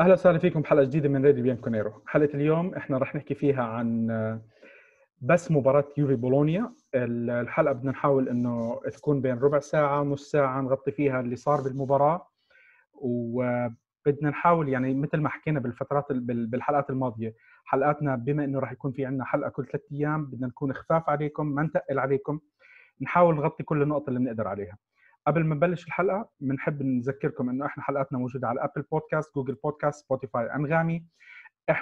أهلا وسهلا فيكم بحلقة جديدة من راديو بيانكونيرو حلقة اليوم إحنا رح نحكي فيها عن بس مباراة يوفي بولونيا. الحلقة بدنا نحاول إنه تكون بين ربع ساعة نص ساعة نغطي فيها اللي صار بالمباراة. وبدنا نحاول يعني مثل ما حكينا بالفترات بالحلقات الماضية. حلقاتنا بما إنه راح يكون في عندنا حلقة كل ثلاث أيام بدنا نكون خفاف عليكم ما نتقل عليكم. نحاول نغطي كل النقط اللي بنقدر عليها. قبل ما نبلش الحلقة بنحب نذكركم إنه إحنا حلقاتنا موجودة على Apple Podcast Google Podcast Spotify أنغامي.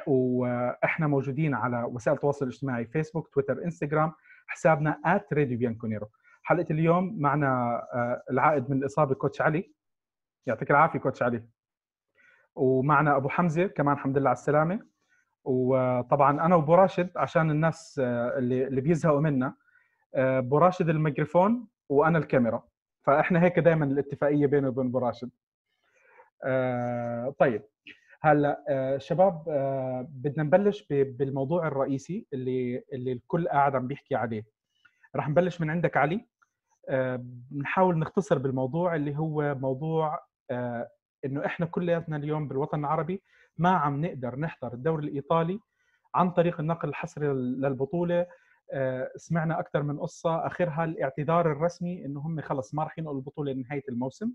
وإحنا موجودين على وسائل التواصل الاجتماعي فيسبوك تويتر انستغرام حسابنا @راديو حلقة اليوم معنا آه، العائد من الإصابة coach علي. يعطيك العافية coach علي. ومعنا أبو حمزة كمان الحمد لله على السلامة. وطبعا أنا وأبو راشد عشان الناس آه، اللي اللي بيزهقوا منا آه، أبو راشد الميكروفون وأنا الكاميرا. فاحنا هيك دائما الاتفاقية بيني وبين أبو راشد. آه طيب. هلأ آه شباب آه بدنا نبلش بالموضوع الرئيسي اللي اللي الكل قاعد عم بيحكي عليه. رح نبلش من عندك علي. آه نحاول نختصر بالموضوع اللي هو موضوع آه إنه إحنا كلياتنا اليوم بالوطن العربي ما عم نقدر نحضر الدوري الإيطالي عن طريق النقل الحصري للبطولة آه، سمعنا أكثر من قصة. آخرها الاعتذار الرسمي إنه هم خلص ما راح ينقلوا البطولة لنهاية الموسم.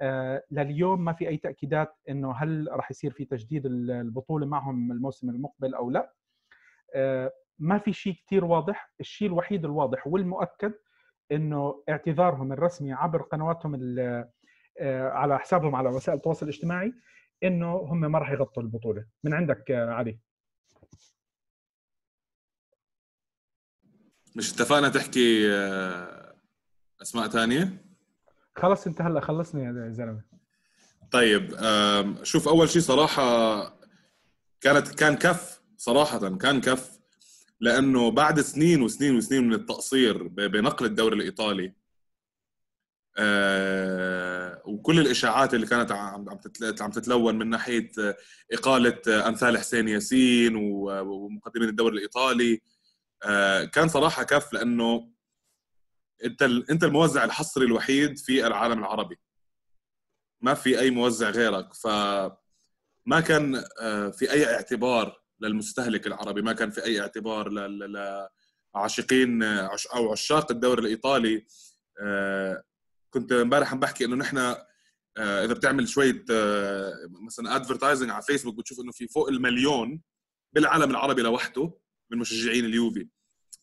آه، لليوم ما في أي تأكيدات إنه هل راح يصير في تجديد البطولة معهم الموسم المقبل أو لا. آه، ما في شيء كثير واضح. الشيء الوحيد الواضح والمؤكد إنه اعتذارهم الرسمي عبر قنواتهم على حسابهم على وسائل التواصل الاجتماعي إنه هم ما راح يغطوا البطولة. من عندك علي؟ مش اتفقنا تحكي آه، أسماء ثانية خلص انت هلا خلصني يا زلمة. طيب شوف أول شيء صراحة كانت كان كف صراحة كان كف لأنه بعد سنين وسنين وسنين من التقصير بنقل الدوري الإيطالي أه وكل الإشاعات اللي كانت عم عم تتلون من ناحية إقالة أمثال حسين ياسين ومقدمين الدوري الإيطالي آه، كان صراحة كف لأنه أنت أنت الموزع الحصري الوحيد في العالم العربي. ما في أي موزع غيرك. ف ما كان آه، في أي اعتبار للمستهلك العربي ما كان في أي اعتبار لعاشقين أو عشاق الدوري الإيطالي. آه، كنت امبارح عم بحكي إنه نحن إذا بتعمل شوية مثلا ادفرتايزنج على فيسبوك بتشوف إنه في فوق المليون بالعالم العربي لوحده. من مشجعين اليوفي.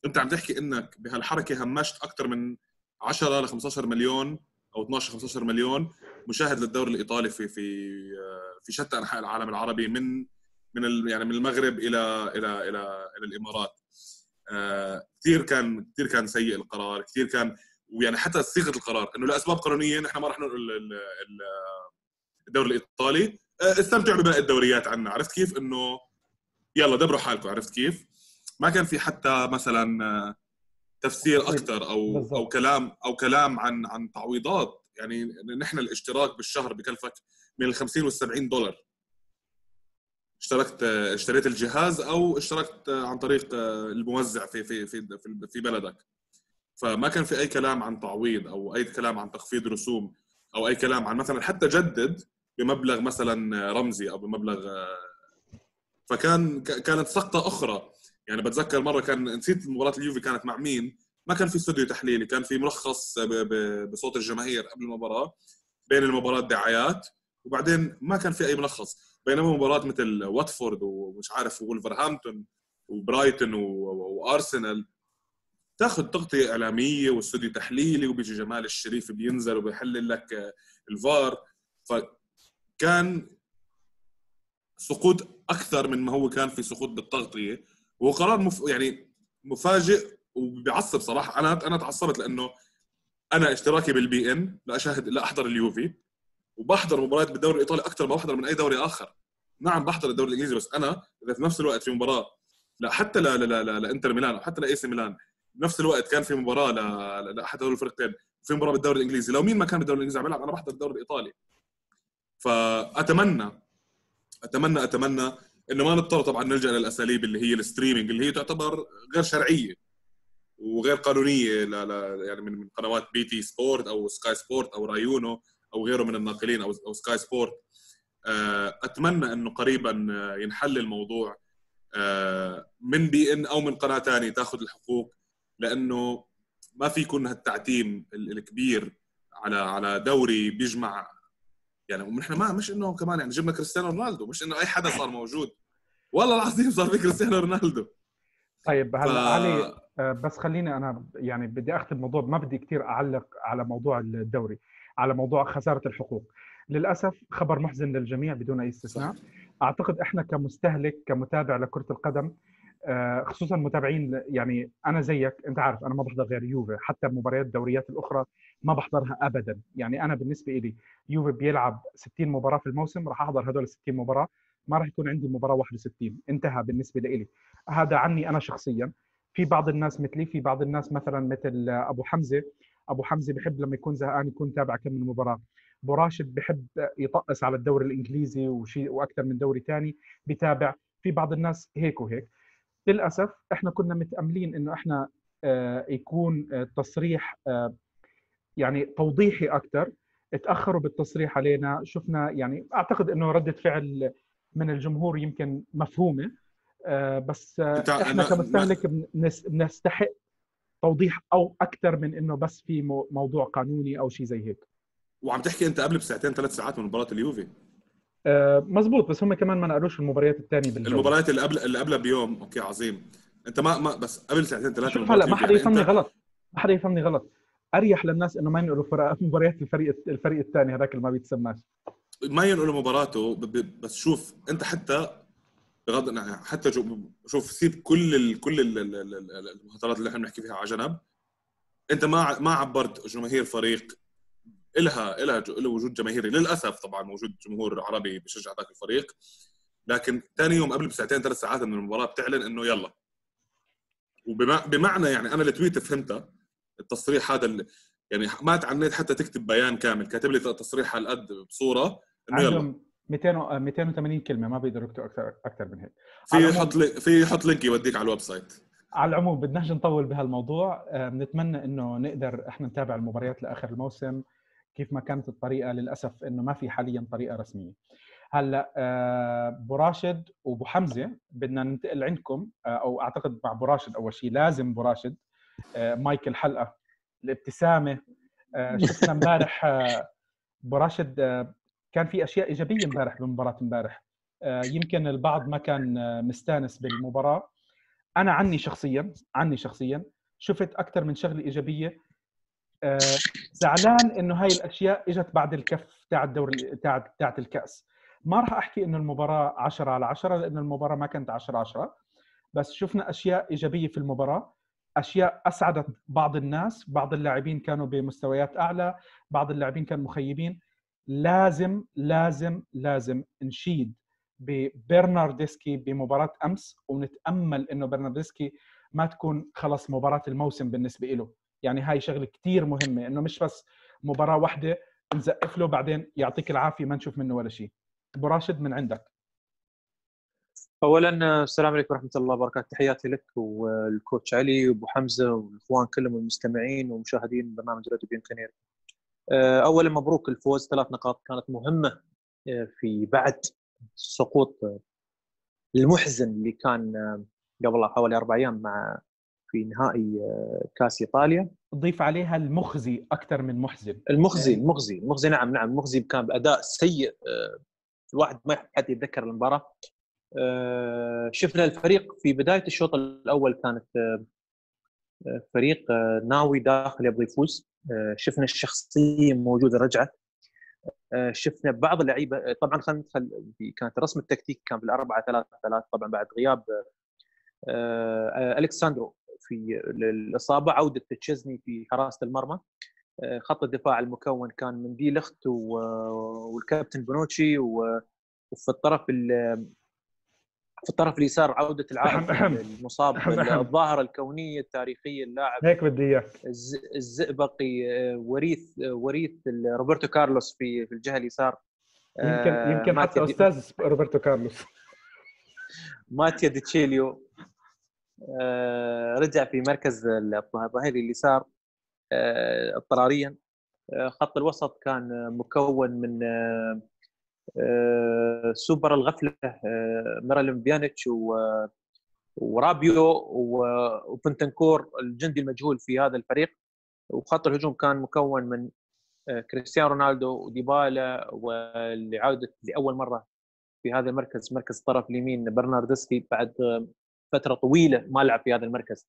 انت عم تحكي انك بهالحركة همشت أكثر من 10 ل 15 مليون أو 12 15 مليون مشاهد للدوري الإيطالي في في في شتى أنحاء العالم العربي من من يعني من المغرب إلى إلى إلى إلى الإمارات. آه، كثير كان كثير كان سيء القرار كثير كان ويعني حتى صيغة القرار إنه لاسباب قانونية نحن ما رح ننقل الدوري الإيطالي. آه، استمتعوا بباقي الدوريات عنا. عرفت كيف؟ إنه يلا دبروا حالكم. عرفت كيف؟ ما كان في حتى مثلا آه، تفسير أكثر أو بالضبط. أو كلام أو كلام عن عن تعويضات. يعني نحن الاشتراك بالشهر بكلفك من ال 50 وال 70 دولار. اشتركت آه، اشتريت الجهاز أو اشتركت آه، عن طريق الموزع في في في في بلدك. فما كان في أي كلام عن تعويض أو أي كلام عن تخفيض رسوم أو أي كلام عن مثلا حتى جدد بمبلغ مثلا رمزي أو بمبلغ فكان كانت سقطة أخرى. يعني بتذكر مرة كان نسيت مباراة اليوفي كانت مع مين؟ ما كان في استوديو تحليلي كان في ملخص بصوت الجماهير قبل المباراة بين المباراة دعايات وبعدين ما كان في أي ملخص. بينما مباراة مثل واتفورد ومش عارف وولفرهامبتون وبرايتون وأرسنال تاخذ تغطية إعلامية واستوديو تحليلي وبيجي جمال الشريف بينزل وبيحلل لك الفار. فكان سقوط أكثر من ما هو كان في سقوط بالتغطية. وهو قرار مف... يعني مفاجئ وبيعصب صراحة. أنا أنا تعصبت لأنه أنا اشتراكي بال beIN لاشاهد لا أحضر اليوفي وبحضر مباريات بالدوري الإيطالي أكثر ما بحضر من أي دوري آخر. نعم بحضر الدوري الإنجليزي بس أنا إذا في نفس الوقت في مباراة لا حتى لا لا لا لانتر ميلان أو حتى ل AC ميلان بنفس الوقت كان في مباراة لاحد هدول الفرقتين في مباراة بالدوري الإنجليزي. لو مين ما كان بالدوري الإنجليزي عم يلعب أنا بحضر الدوري الإيطالي. فأتمنى أتمنى أتمنى إنه ما نضطر طبعا نلجأ للأساليب اللي هي ال streaming اللي هي تعتبر غير شرعية وغير قانونية لا لا يعني من قنوات BT Sport أو Sky Sport أو Rai Uno أو غيره من الناقلين أو أو Sky Sport. آه، أتمنى إنه قريبا آه، ينحل الموضوع آه، من beIN أو من قناة ثانية تاخذ الحقوق لأنه ما في يكون هالتعتيم الكبير على على دوري بيجمع يعني ونحن ما مش إنه كمان يعني جبنا كريستيانو رونالدو مش إنه أي حدا صار موجود. والله العظيم صار في كريستيانو رونالدو. طيب هلا ف... علي بس خليني أنا يعني بدي أختم الموضوع ما بدي كثير أعلق على موضوع الدوري على موضوع خسارة الحقوق. للأسف خبر محزن للجميع بدون أي استثناء. أعتقد إحنا كمستهلك كمتابع لكرة القدم آه، خصوصا متابعين يعني أنا زيك أنت عارف أنا ما بحضر غير يوفي حتى مباريات الدوريات الأخرى ما بحضرها ابدا. يعني أنا بالنسبة لي يوفي بيلعب 60 مباراة في الموسم راح أحضر هدول 60 مباراة. ما راح يكون عندي مباراة 61 انتهى بالنسبة لي هذا عني أنا شخصيا. في بعض الناس مثلي في بعض الناس مثلا مثل أبو حمزة. أبو حمزة بحب لما يكون زهقان يكون تابع كم من مباراة. أبو راشد بحب يطقس على الدوري الإنجليزي وشيء وأكثر من دوري ثاني بتابع في بعض الناس هيك وهيك. للأسف إحنا كنا متأملين إنه إحنا آه، يكون تصريح آه، يعني توضيحي أكثر. تأخروا بالتصريح علينا. شفنا يعني أعتقد إنه ردة فعل من الجمهور يمكن مفهومة. آه، بس إحنا كمستهلك بنستحق توضيح أو أكثر من إنه بس في موضوع قانوني أو شيء زي هيك. وعم تحكي أنت قبل بساعتين ثلاث ساعات من مباراة اليوفي. آه مزبوط بس هم كمان ما نقلوش المباريات الثانية بالجو. المباريات اللي قبل اللي قبلها بيوم. أوكي عظيم. أنت ما ما بس قبل ساعتين ثلاثة شوف هلا ما حدا يفهمني انت... غلط. ما حدا يفهمني غلط. أريح للناس إنه ما ينقلوا مباريات الفريق الفريق الثاني هذاك اللي ما بيتسماش. ما ينقلوا مباراته بس شوف أنت حتى بغض حتى شوف سيب كل ال كل المهاترات اللي إحنا بنحكي فيها على جنب. أنت ما ما عبرت جماهير فريق الها إلها له وجود جماهيري. للأسف طبعا وجود جمهور عربي بشجع ذاك الفريق. لكن ثاني يوم قبل بساعتين ثلاث ساعات من المباراة بتعلن إنه يلا. وبمعنى يعني أنا ال tweet فهمتها التصريح هذا يعني ما تعنيت حتى تكتب بيان كامل. كاتب لي تصريح على القد بصورة. يلا. 200 280 كلمة ما بيقدروا يكتبوا أكثر أكثر من هيك. في يحط في يحط link يوديك على ال website. على العموم بدناش نطول بهالموضوع. بنتمنى إنه نقدر إحنا نتابع المباريات لآخر الموسم كيف ما كانت الطريقة. للأسف إنه ما في حاليا طريقة رسمية. هلأ آه، أبو راشد وأبو حمزة بدنا ننتقل عندكم. آه، أو أعتقد مع أبو راشد أول شيء لازم أبو راشد آه، مايك الحلقة. الابتسامة. شفنا امبارح أبو راشد كان في أشياء إيجابية امبارح بمباراه امبارح. يمكن البعض ما كان مستانس بالمباراة. أنا عني شخصيا عني شخصيا شفت أكثر من شغلة إيجابية. آه، زعلان إنه هاي الأشياء إجت بعد الكف تاع الدوري تاع تاعت الكأس. ما راح أحكي إنه المباراة 10 على 10 لأن المباراة ما كانت 10 10 بس شفنا أشياء إيجابية في المباراة. أشياء أسعدت بعض الناس. بعض اللاعبين كانوا بمستويات أعلى. بعض اللاعبين كانوا مخيبين. لازم لازم لازم نشيد ببرناردسكي بمباراة أمس ونتأمل إنه برناردسكي ما تكون خلص مباراة الموسم بالنسبة له يعني هاي شغلة كثير مهمة إنه مش بس مباراة واحدة نزقف له بعدين يعطيك العافية ما نشوف منه ولا شيء. أبو راشد من عندك. اولا السلام عليكم ورحمة الله وبركاته. تحياتي لك والكوتش علي وأبو حمزة والإخوان كلهم المستمعين ومشاهدين برنامج راديو كنير اولا مبروك الفوز ثلاث نقاط كانت مهمة آه، في بعد سقوط المحزن اللي كان قبل حوالي أربع أيام مع في نهائي آه، كأس إيطاليا. ضيف عليها المخزي أكثر من محزن. المخزي المخزي المخزي نعم نعم المخزي كان بأداء سيء آه، الواحد ما حد يتذكر المباراة. آه، شفنا الفريق في بداية الشوط الأول كانت فريق ناوي داخل يبغى يفوز. شفنا الشخصية موجودة رجعت شفنا بعض اللعيبة طبعا خلينا ندخل كانت الرسم التكتيكي كان بالأربعة ثلاثة ثلاثة طبعا بعد غياب الكساندرو في الإصابة عودة تشيزني في حراسة المرمى. آه، خط الدفاع المكون كان من دي لخت والكابتن بونوتشي وفي الطرف في الطرف اليسار عودة العائد المصاب الظاهره الكونية التاريخية اللاعب هيك بدي إياك. الزئبقي آه، وريث آه، وريث روبرتو كارلوس في في الجهة اليسار. يمكن يمكن حتى أستاذ روبرتو كارلوس. ماتيا دي شيليو آه، رجع في مركز الظهير اليسار آه، اضطراريا. آه، خط الوسط كان مكون من سوبر الغفلة ميراليم بيانيتش ورابيو وبنتنكور الجندي المجهول في هذا الفريق. وخط الهجوم كان مكون من كريستيانو رونالدو وديبالا ولعوده لأول مرة في هذا المركز مركز الطرف اليمين برناردسكي بعد فترة طويلة ما لعب في هذا المركز.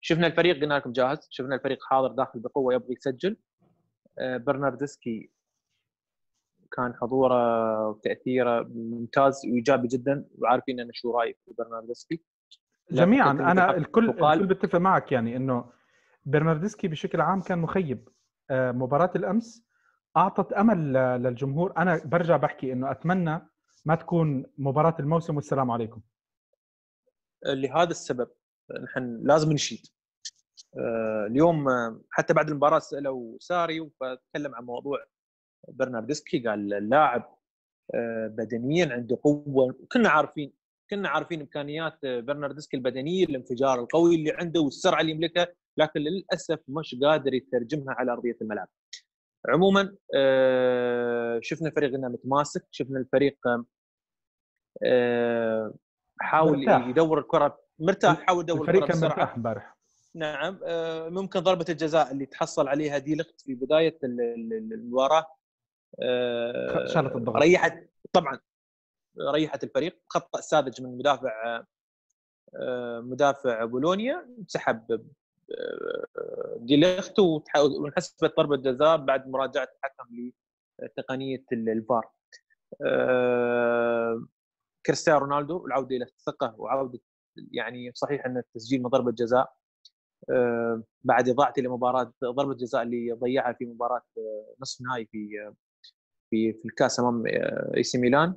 شفنا الفريق قلنا لكم جاهز. شفنا الفريق حاضر داخل بقوة يبغى يسجل. آه، برناردسكي كان حضوره وتأثيره ممتاز وإيجابي جدا وعارفين أنا شو رايي في برناردسكي؟ جميعا. أنا الكل الكل بتفق معك يعني إنه برناردسكي بشكل عام كان مخيب. آه، مباراة الأمس أعطت أمل للجمهور. أنا برجع بحكي إنه أتمنى ما تكون مباراة الموسم والسلام عليكم. لهذا السبب نحن لازم نشيد. آه، اليوم حتى بعد المباراة سألوا ساري وتكلم عن موضوع برناردسكي قال اللاعب آه، بدنيا عنده قوة وكنا عارفين كنا عارفين إمكانيات برناردسكي البدنية الانفجار القوي اللي عنده والسرعة اللي يملكها لكن للأسف مش قادر يترجمها على أرضية الملعب. عموما آه، شفنا الفريق إنه متماسك شفنا الفريق حاول مرتاح. يدور الكرة مرتاح حاول يدور الفريق كان مرتاح امبارح نعم آه، ممكن ضربة الجزاء اللي تحصل عليها دي لخت في بداية المباراة آه، شالت الضغط. ريحت طبعا ريحت الفريق. خطأ ساذج من مدافع آه، مدافع بولونيا. سحب دي لخت وانحسبت ضربة جزاء بعد مراجعة الحكم لتقنية الفار. كريستيانو رونالدو العودة إلى الثقة وعودة يعني صحيح أن التسجيل من ضربة جزاء آه، بعد إضاعته لمباراة ضربة جزاء اللي ضيعها في مباراة آه، نصف نهائي في آه، في في الكاس أمام إي سي ميلان.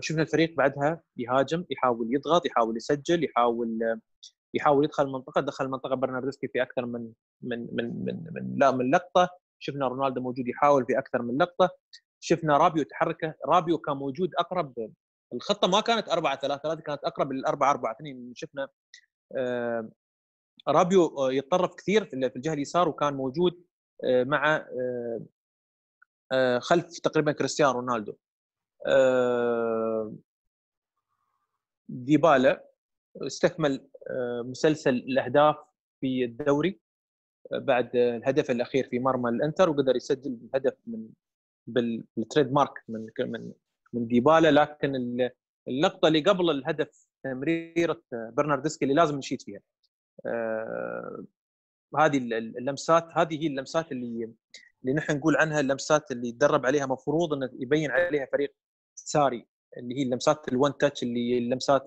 شفنا الفريق بعدها يهاجم يحاول يضغط يحاول يسجل يحاول يحاول يدخل المنطقة. دخل المنطقة برناردسكي في أكثر من من من من من لا من لقطة. شفنا رونالدو موجود يحاول في أكثر من لقطة. شفنا رابيو تحركه رابيو كان موجود أقرب الخطة ما كانت 4 3 3 كانت أقرب لل 4 4 2 شفنا آه، رابيو آه، يتطرف كثير في الجهة اليسار وكان موجود آه، مع خلف تقريبا كريستيانو رونالدو. ديبالا استكمل مسلسل الأهداف في الدوري بعد الهدف الأخير في مرمى الإنتر وقدر يسجل هدف من بالتريد مارك من من من ديبالا. لكن اللقطة اللي قبل الهدف تمريرة برناردسكي اللي لازم نشيد فيها آه هذه اللمسات هذه هي اللمسات اللي اللي نحن نقول عنها اللمسات اللي يتدرب عليها مفروض إنه يبين عليها فريق ساري اللي هي اللمسات الون تاتش اللي اللمسات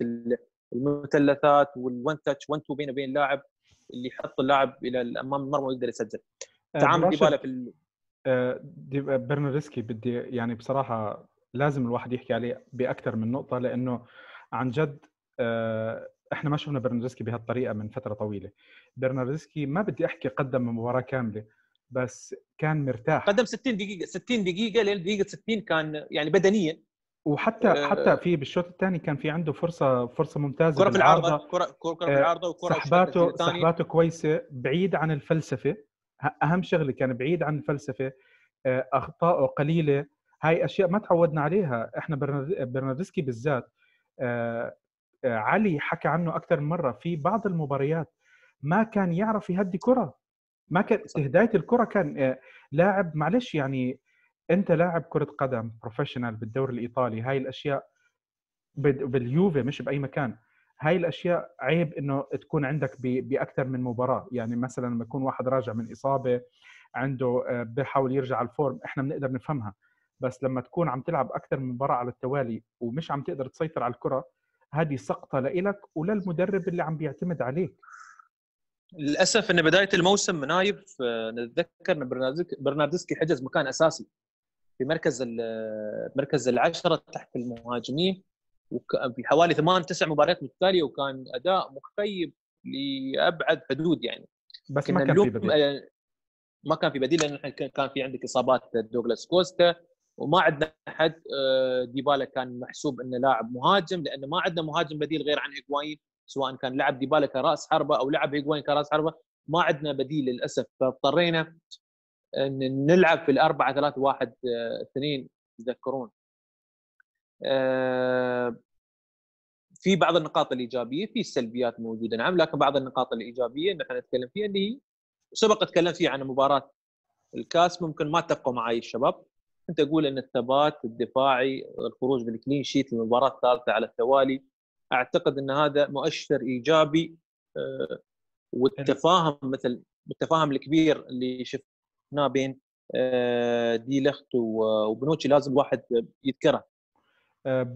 المثلثات والون تاتش 1 2 بينه وبين اللاعب اللي يحط اللاعب إلى أمام المرمى ويقدر يسجل. آه، تعامل ديبالا في آه، برناردسكي بدي يعني بصراحة لازم الواحد يحكي عليه بأكثر من نقطة لأنه عن جد آه، إحنا ما شفنا برناردسكي بهالطريقة من فترة طويلة. برناردسكي ما بدي أحكي قدم مباراة كاملة بس كان مرتاح. قدم 60 دقيقة 60 دقيقة لين دقيقة 60 كان يعني بدنيا. وحتى أه حتى في بالشوط الثاني كان في عنده فرصة فرصة ممتازة كرة في العارضة كرة كرة في العارضة وكرة سحباته سحباته كويسة بعيد عن الفلسفة. أهم شغلة كان بعيد عن الفلسفة. آه، اخطائه قليلة. هاي أشياء ما تعودنا عليها. إحنا برناردسكي بالذات آه، آه، علي حكى عنه أكثر من مرة في بعض المباريات. ما كان يعرف يهدي كرة. ما كان هداية الكرة كان لاعب معلش يعني أنت لاعب كرة قدم professional بالدوري الإيطالي هاي الأشياء باليوفي مش بأي مكان هاي الأشياء عيب إنه تكون عندك بأكثر من مباراة يعني مثلا لما يكون واحد راجع من إصابة عنده آه، بحاول يرجع الفورم إحنا بنقدر نفهمها بس لما تكون عم تلعب أكثر من مباراة على التوالي ومش عم تقدر تسيطر على الكرة هذه سقطة لإلك وللمدرب اللي عم بيعتمد عليك. للأسف إن بداية الموسم نايف نتذكر إن برناردسكي حجز مكان أساسي في مركز مركز العشرة تحت المهاجمين في حوالي ثمان تسع مباريات متتاليه وكان أداء مخيب لأبعد حدود يعني. بس ما كان في بديل. ما كان في بديل لأن كان في عندك إصابات دوغلاس كوستا وما عندنا أحد آه، ديبالا كان محسوب إنه لاعب مهاجم لأنه ما عندنا مهاجم بديل غير عن هيغوايين سواء كان لعب ديبالا كراس حربة أو لعب هيغوايين كراس حربة ما عندنا بديل للأسف. فاضطرينا إن نلعب في الأربعة ثلاثة واحد اثنين تذكرون. آه، في بعض النقاط الإيجابية في السلبيات موجودة نعم لكن بعض النقاط الإيجابية اللي إحنا نتكلم فيها اللي هي سبق تكلمت فيها عن مباراة الكاس ممكن ما اتفقوا معي الشباب. كنت أقول إن الثبات الدفاعي الخروج بالكلين شيت المباراه الثالثه على التوالي أعتقد إن هذا مؤشر إيجابي آه، والتفاهم مثل التفاهم الكبير اللي شفناه بين آه، دي لخت وبنوتشي لازم الواحد يذكره.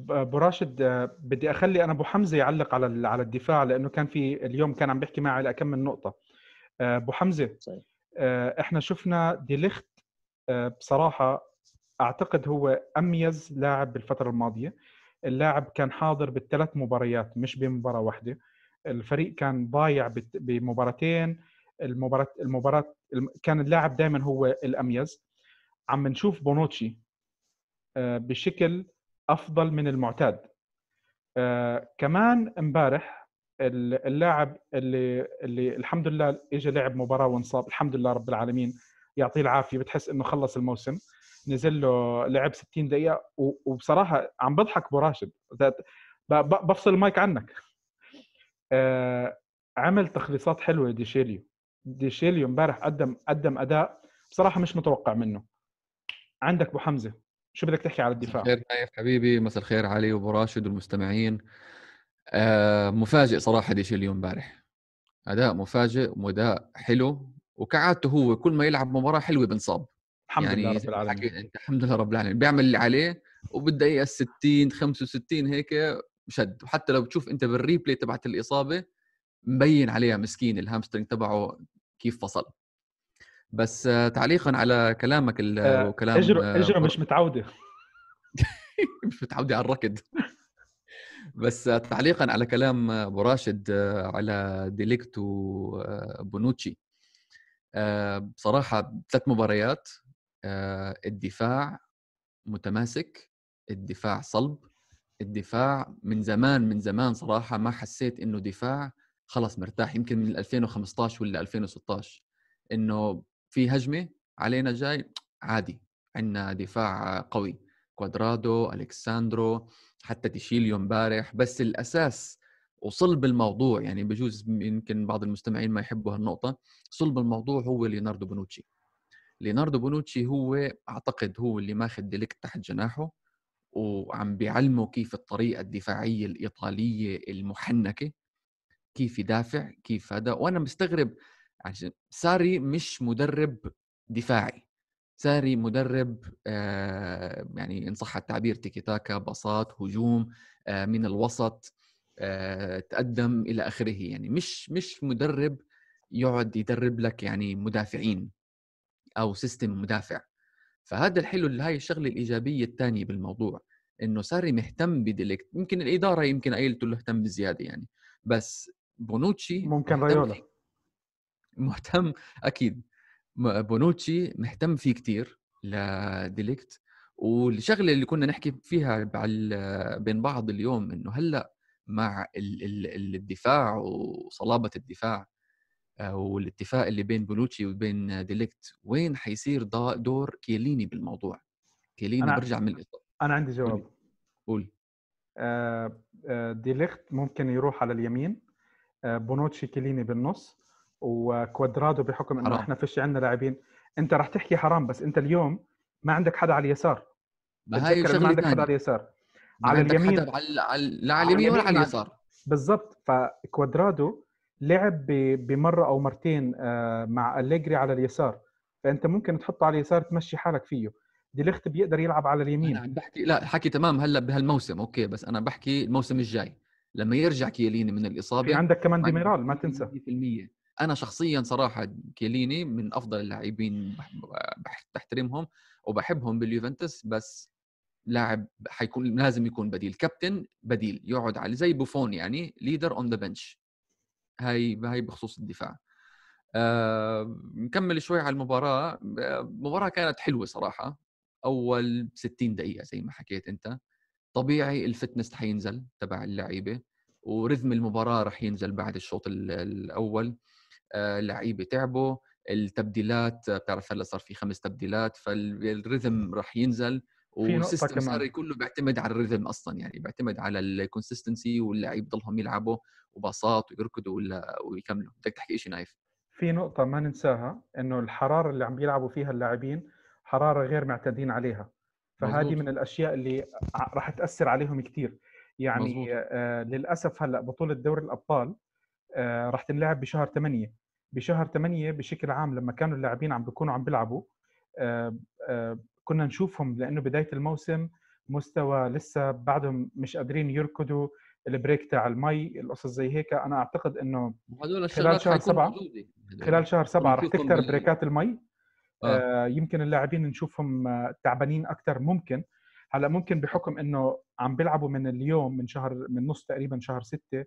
أبو راشد آه، بدي أخلي أنا أبو حمزة يعلق على على الدفاع لأنه كان في اليوم كان عم بيحكي معي على كم من نقطة. أبو حمزة صحيح. إحنا شفنا دي لخت بصراحة أعتقد هو أميز لاعب بالفترة الماضية. اللاعب كان حاضر بالثلاث مباريات مش بمباراة واحدة. الفريق كان ضايع بمباراتين. المباراه المباراه كان اللاعب دائما هو الاميز عم نشوف بونوتشي آه، بشكل أفضل من المعتاد. آه، كمان امبارح اللاعب اللي اللي الحمد لله اجى لعب مباراة وانصاب الحمد لله رب العالمين يعطيه العافية بتحس إنه خلص الموسم. نزل له لعب 60 دقيقة وبصراحة عم بضحك أبو راشد. بفصل المايك عنك. عمل تخليصات حلوة ديشيليو ديشيليو امبارح قدم قدم أداء بصراحة مش متوقع منه. عندك أبو حمزة شو بدك تحكي على الدفاع؟ خير نايف حبيبي مساء الخير علي وأبو راشد والمستمعين. مفاجئ صراحة ديشيليو امبارح. أداء مفاجئ وأداء حلو وكعادته هو كل ما يلعب مباراة حلوة بنصاب. الحمد يعني لله رب العالمين. أنت الحمد لله رب العالمين. بيعمل اللي عليه وبالدقيقه 60 65 هيك شد. وحتى لو بتشوف أنت بال replay تبعت الإصابة مبين عليها مسكين ال hamstring تبعه كيف فصل. بس تعليقا على كلامك آه وكلام اجره اجره مش متعوده مش متعودة. على الركض. بس تعليقا على كلام أبو راشد على ديليكت وبونوتشي بصراحة ثلاث مباريات الدفاع متماسك الدفاع صلب الدفاع من زمان من زمان صراحة ما حسيت إنه دفاع خلص مرتاح يمكن من 2015 ولا 2016 إنه في هجمة علينا جاي عادي عندنا دفاع قوي كوادرادو الكساندرو حتى ديشيليو امبارح بس الأساس وصلب الموضوع يعني بجوز يمكن بعض المستمعين ما يحبوا هالنقطة صلب الموضوع هو ليوناردو بونوتشي. ليوناردو بونوتشي هو أعتقد هو اللي ماخذ ديليكت تحت جناحه وعم بيعلمه كيف الطريقة الدفاعية الإيطالية المحنكة كيف يدافع كيف هذا. وأنا مستغرب عشان ساري مش مدرب دفاعي. ساري مدرب آه يعني إن صح التعبير تيكي تاكا باصات هجوم آه من الوسط آه تقدم إلى آخره. يعني مش مش مدرب يقعد يدرب لك يعني مدافعين. أو system مدافع. فهذا الحلو اللي هاي الشغلة الإيجابية الثانية بالموضوع إنه صار مهتم بديليكت يمكن الإدارة يمكن قايلته له اهتم بزيادة يعني بس بونوتشي ممكن رايولا مهتم أكيد. بونوتشي مهتم فيه كثير لديليكت والشغلة اللي كنا نحكي فيها بين بعض اليوم إنه هلأ مع الدفاع وصلابة الدفاع والاتفاق اللي بين بونوتشي وبين ديليكت وين حيصير دور كيليني بالموضوع؟ كيليني أنا برجع من الإصابة. أنا عندي جواب. قول آه، آه، ديليكت ممكن يروح على اليمين بونوتشي كيليني بالنص وكوادرادو بحكم إنه إحنا فيش عندنا لاعبين. أنت راح تحكي حرام بس أنت اليوم ما عندك حدا على اليسار. ما هي ما عندك حدا على اليسار. على اليمين على لا على اليمين ولا على اليسار. بالضبط. فكوادرادو لعب بمرة أو مرتين آه، مع أليجري على اليسار. فأنت ممكن تحطه على اليسار تمشي حالك فيه. ديليخت بيقدر يلعب على اليمين. أنا عم بحكي لا حكي تمام هلأ بهالموسم okay بس أنا بحكي الموسم الجاي. لما يرجع كيليني من الإصابة في عندك كمان ديميرال ما تنسى. 100% أنا شخصيا صراحة كيليني من أفضل اللاعبين بحترمهم وبحبهم باليوفنتوس بس لاعب حيكون لازم يكون بديل. كابتن بديل يقعد على زي بوفون يعني leader on the bench هاي هاي بخصوص الدفاع. آه، نكمل شوي على المباراة. المباراه كانت حلوة صراحة. أول 60 دقيقة زي ما حكيت أنت. طبيعي ال fitness حينزل تبع اللعيبة و rhythm المباراة رح ينزل بعد الشوط الأول. آه، اللعيبة تعبوا. التبديلات بتعرف هلأ صار في خمس تبديلات فال rhythm رح ينزل. وال system. ساري كله بيعتمد على ال rhythm أصلا يعني بيعتمد على ال consistency واللعيب ضلهم يلعبوا. وباصات ويركضوا ولا ويكملوا. بدك تحكي شيء نايف. في نقطة ما ننساها إنه الحرارة اللي عم بيلعبوا فيها اللاعبين حرارة غير معتادين عليها. فهذه. من الأشياء اللي راح تأثر عليهم كثير يعني. آه للأسف هلأ بطولة دوري الأبطال آه راح تنلعب بشهر 8 بشهر 8 بشكل عام لما كانوا اللاعبين عم بيكونوا عم بيلعبوا آه آه كنا نشوفهم لأنه بداية الموسم مستوى لسه بعدهم مش قادرين يركضوا. ال break تاع المي القصص زي هيك. أنا أعتقد إنه وهدول خلال شهر سبعة، موجودة. خلال شهر سبعة رح بال- break ات المي. آه. آه يمكن اللاعبين نشوفهم آه، تعبانين أكثر ممكن. هلأ ممكن بحكم إنه عم بيلعبوا من اليوم من شهر من نص تقريبا شهر ستة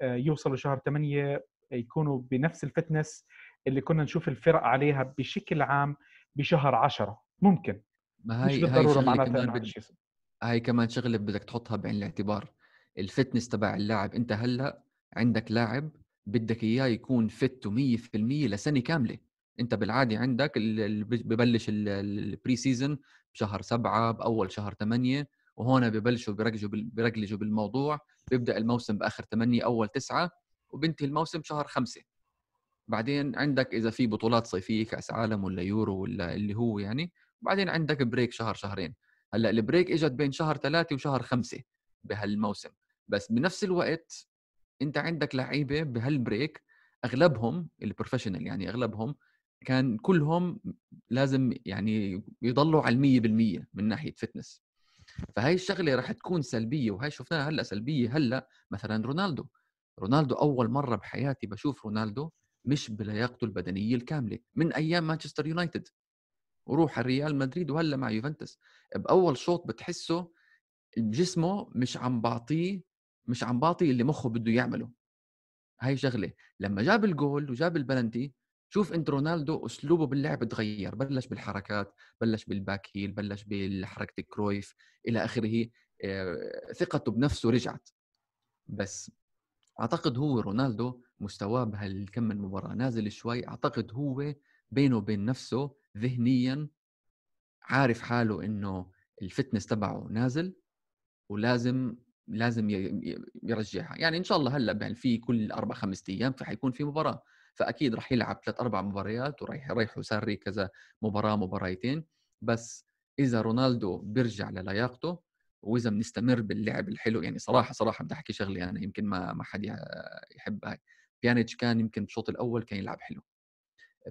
آه يوصلوا شهر ثمانية يكونوا بنفس ال fitness اللي كنا نشوف الفرق عليها بشكل عام بشهر عشرة. ممكن. ما مش هي هاي بالضروره معناتها هاي كمان شغلة بدك تحطها بعين الاعتبار. ال fitness تبع اللاعب. أنت هلأ عندك لاعب بدك إياه يكون fit 100% لسنة كاملة. أنت بالعادة عندك ببلش ال- ال- ال pre-season بشهر سبعة بأول شهر ثمانية وهون ببلشوا بيركزوا بال- بيركزوا بالموضوع. بيبدأ الموسم بآخر ثمانية أول تسعة وبنتهي الموسم شهر خمسة. بعدين عندك إذا في بطولات صيفية كأس عالم ولا يورو ولا اللي هو يعني بعدين عندك break شهر شهرين. هلأ ال break إجت بين شهر ثلاثة وشهر خمسة بهالموسم. بس بنفس الوقت أنت عندك لعيبة بهال break أغلبهم ال professional يعني أغلبهم كان كلهم لازم يعني يضلوا على المية بالمية من ناحية فتنس فهي الشغلة رح تكون سلبية وهي شفناها هلأ سلبية هلأ مثلا رونالدو. رونالدو أول مرة بحياتي بشوف رونالدو مش بلياقته البدنية الكاملة من أيام مانشستر يونايتد وروح على ريال مدريد وهلأ مع يوفنتوس. بأول شوط بتحسه جسمه مش عم بعطيه مش عم بعطي اللي مخه بده يعمله. هاي شغلة لما جاب الجول وجاب البلنتي شوف إنت رونالدو أسلوبه باللعب تغير بلش بالحركات بلش بال back heel بلش بالحركة الكرويف إلى آخره آه، ثقته بنفسه رجعت. بس أعتقد هو رونالدو مستواه بهالكم من مباراة نازل شوي أعتقد هو بينه وبين نفسه ذهنيا عارف حاله إنه ال fitness تبعه نازل ولازم لازم يرجعها. يعني إن شاء الله هلأ يعني في كل أربع خمس أيام في حيكون في مباراة. فأكيد راح يلعب ثلاث أربع مباريات وراح يريحوا ساري كذا مباراة مباريتين. بس إذا رونالدو بيرجع للياقته وإذا بنستمر باللعب الحلو يعني صراحة صراحة بدي أحكي شغلة أنا يمكن ما ما حد يحب هاي. بيانيتش كان يمكن بالشوط الأول كان يلعب حلو.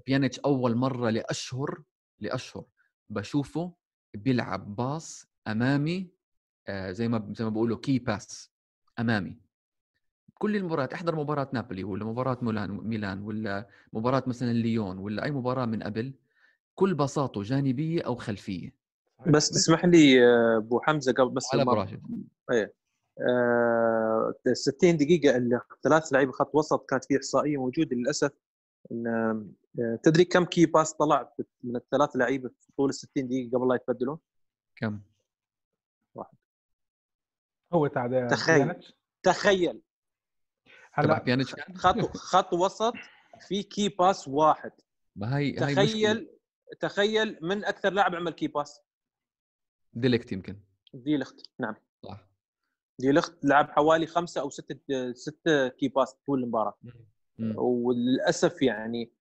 بيانيتش أول مرة لأشهر لأشهر بشوفه بيلعب باص أمامي زي ما زي ما بيقولوا كي باس أمامي. كل المباريات احضر مباراة نابولي ولا مباراة ميلان ميلان ولا مباراة مثلا ليون ولا أي مباراة من قبل كل باصاته جانبية أو خلفية. بس تسمح لي آه، أبو حمزة قبل بس على راشد آه، 60 دقيقة اللي ثلاث لعيبة خط وسط كانت في إحصائية موجودة للأسف إن آه، تدري كم key pass طلع من الثلاث لعيبة في طول ال 60 دقيقة قبل لا يتبدلوا؟ كم؟ هو تاع تخيل. تخيل. هلا بيانيتش خط خط وسط في key pass واحد. ما هي هاي مشكلة. تخيل تخيل من أكثر لاعب عمل key pass ديليكت يمكن. دي ليخت نعم. صح. دي ليخت لعب حوالي خمسة أو ستة ستة key pass طول المباراة. مم. وللأسف يعني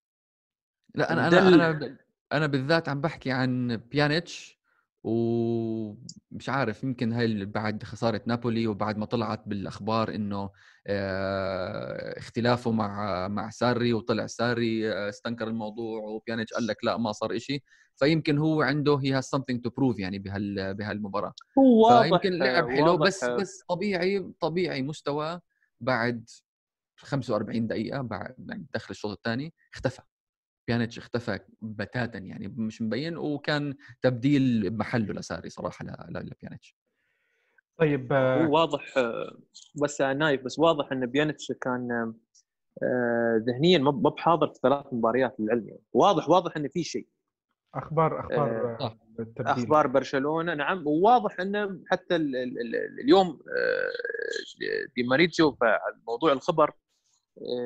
لا أنا دل- أنا أنا أنا بالذات عم بحكي عن بيانيتش. ومش عارف يمكن هاي بعد خسارة نابولي وبعد ما طلعت بالأخبار إنه آه، اختلافه مع مع ساري وطلع ساري آه، استنكر الموضوع وبيانيتش قال لك لا ما صار إشي. فيمكن هو عنده هي هاز something to prove يعني بهال بهالمباراة. هو واضح فيمكن لعب حلو بس بس طبيعي طبيعي مستوى بعد 45 دقيقة بعد يعني دخل الشوط الثاني اختفى. بيانيتش اختفى بتاتا يعني مش مبين وكان تبديل بمحله لساري صراحة ل- ل- لبيانيتش طيب آه، هو واضح آه، بس نايف بس واضح إن بيانيتش كان آه، ذهنيا ما بحاضر في ثلاث مباريات للعلم يعني. واضح واضح إن في شيء. أخبار أخبار. آه، التبديل. أخبار برشلونة نعم. وواضح إنه حتى ال ال ال اليوم آه، دي مارزيو فموضوع الخبر آه،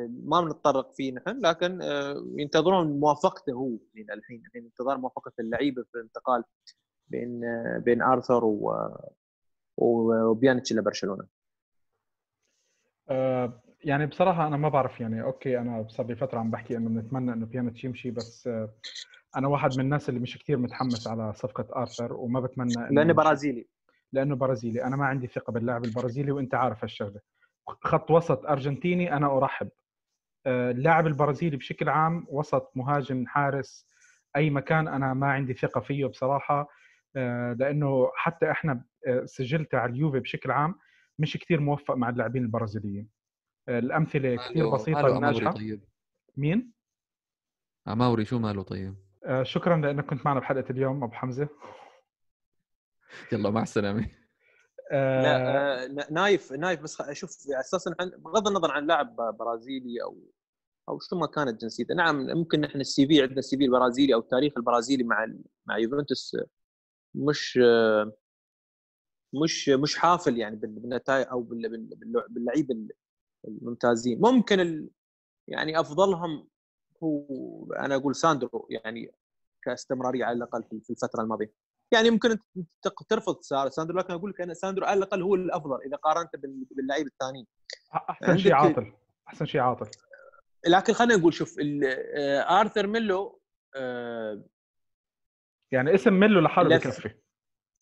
ما بنتطرق فيه نحن لكن آه، ينتظرون موافقته هو من الحين. الحين انتظار موافقة اللعيبة في الانتقال بين بين آرثر و وبيانيتش لبرشلونة. آه، يعني بصراحة أنا ما بعرف يعني okay أنا صار لي فترة عم بحكي إنه بنتمنى إنه بيانيتش يمشي بس آه، أنا واحد من الناس اللي مش كثير متحمس على صفقة آرثر وما بتمنى لأنه. برازيلي. لأنه برازيلي. أنا ما عندي ثقة باللاعب البرازيلي وأنت عارف هالشغلة. خط وسط أرجنتيني أنا أرحب. آه، اللاعب البرازيلي بشكل عام وسط مهاجم حارس أي مكان أنا ما عندي ثقة فيه بصراحة. آه، لأنه حتى إحنا آه، سجلته على اليوفي بشكل عام مش كثير موفق مع اللاعبين البرازيليين. الأمثلة كثير بسيطة. وناجحه طيب؟ مين؟ عماوري شو ماله طيب؟ شكرا لأنك كنت معنا بحلقة اليوم أبو حمزة. يلا مع السلامة. آه، لا آه، نايف نايف بس خ- شوف أساسا عن- بغض النظر عن لاعب برازيلي أو أو شو ما كانت جنسيته. نعم ممكن نحن ال CV عندنا ال CV البرازيلي أو التاريخ البرازيلي مع مع يوفنتوس آه، مش آه، مش مش حافل يعني بال- بالنتائج أو بال- بال- بال- باللعيبة ال- الممتازين. ممكن ال يعني أفضلهم هو أنا أقول ساندرو يعني كاستمرارية على الأقل في الفترة الماضية. يعني ممكن أنت ترفض سا- ساندرو لكن أقول لك أنا ساندرو على الأقل هو الأفضل إذا قارنت بال- باللعيبه الثانيين أحسن شيء عاطل. أحسن شيء عاطل. لكن خلينا نقول شوف آه، آرثر ميلو آه، يعني اسم ميلو لحاله. بكفي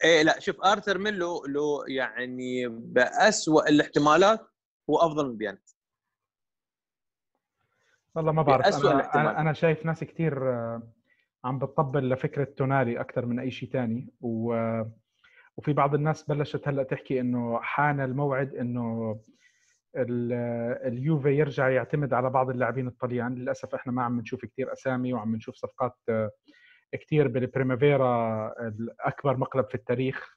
إيه لا شوف آرثر ميلو له يعني باسوء الاحتمالات هو أفضل من بيانيتش والله ما بعرف. بأسوأ أنا. أنا, أنا شايف ناس كثير عم بتطبل لفكرة تونالي أكثر من أي شيء ثاني و وفي بعض الناس بلشت هلأ تحكي إنه حان الموعد إنه ال- اليوفي يرجع يعتمد على بعض اللاعبين الطليان. للأسف إحنا ما عم نشوف كثير أسامي وعم نشوف صفقات كثير بالبريمافيرا الأكبر مقلب في التاريخ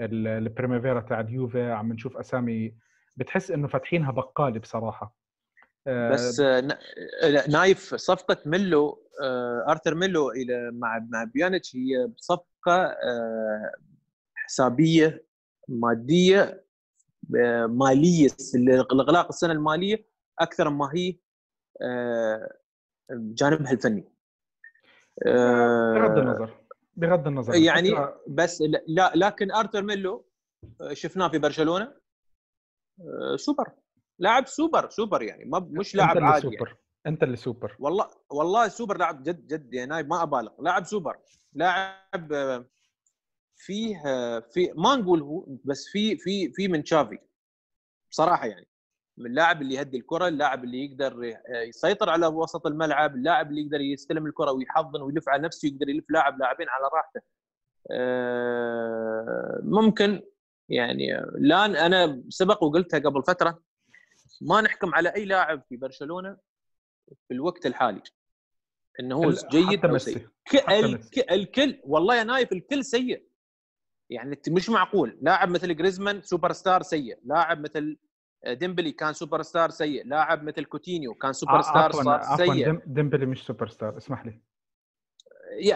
ال- البريمافيرا تاع اليوفي. عم نشوف أسامي بتحس إنه فاتحينها بقالة بصراحة. بس آه، نا- لا، نايف صفقة ميلو آه، أرثر ميلو إلى مع مع بيانيتش هي صفقة آه، حسابية مادية آه، مالية الاغلاق السنة المالية أكثر ما هي آه، جانبها الفني. آه، بغض النظر بغض النظر يعني بس لا- لكن أرثر ميلو آه، شفناه في برشلونة آه، سوبر. لاعب super super يعني ما مش لاعب عادي يعني. سوبر أنت اللي سوبر. والله والله سوبر لاعب جد جد يا نايف ما أبالغ. لاعب سوبر لاعب آه، فيه آه، في ما نقول هو بس في في في من شافي بصراحة يعني. من اللاعب اللي يهدي الكرة اللاعب اللي يقدر آه، يسيطر على وسط الملعب اللاعب اللي يقدر يستلم الكرة ويحضن ويلف على نفسه يقدر يلف لاعب لاعبين على راحته. ممكن يعني الان أنا سبق وقلتها قبل فترة ما نحكم على أي لاعب في برشلونة في الوقت الحالي. إنه هو جيد أو. سيء. الكل والله يا نايف الكل سيء. يعني انت مش معقول. لاعب مثل جريزمان super star سيء. لاعب مثل ديمبلي كان super star سيء. لاعب مثل كوتينيو كان super star عفوا صار عفوا سيء. ديم- ديمبلي مش super star اسمح لي.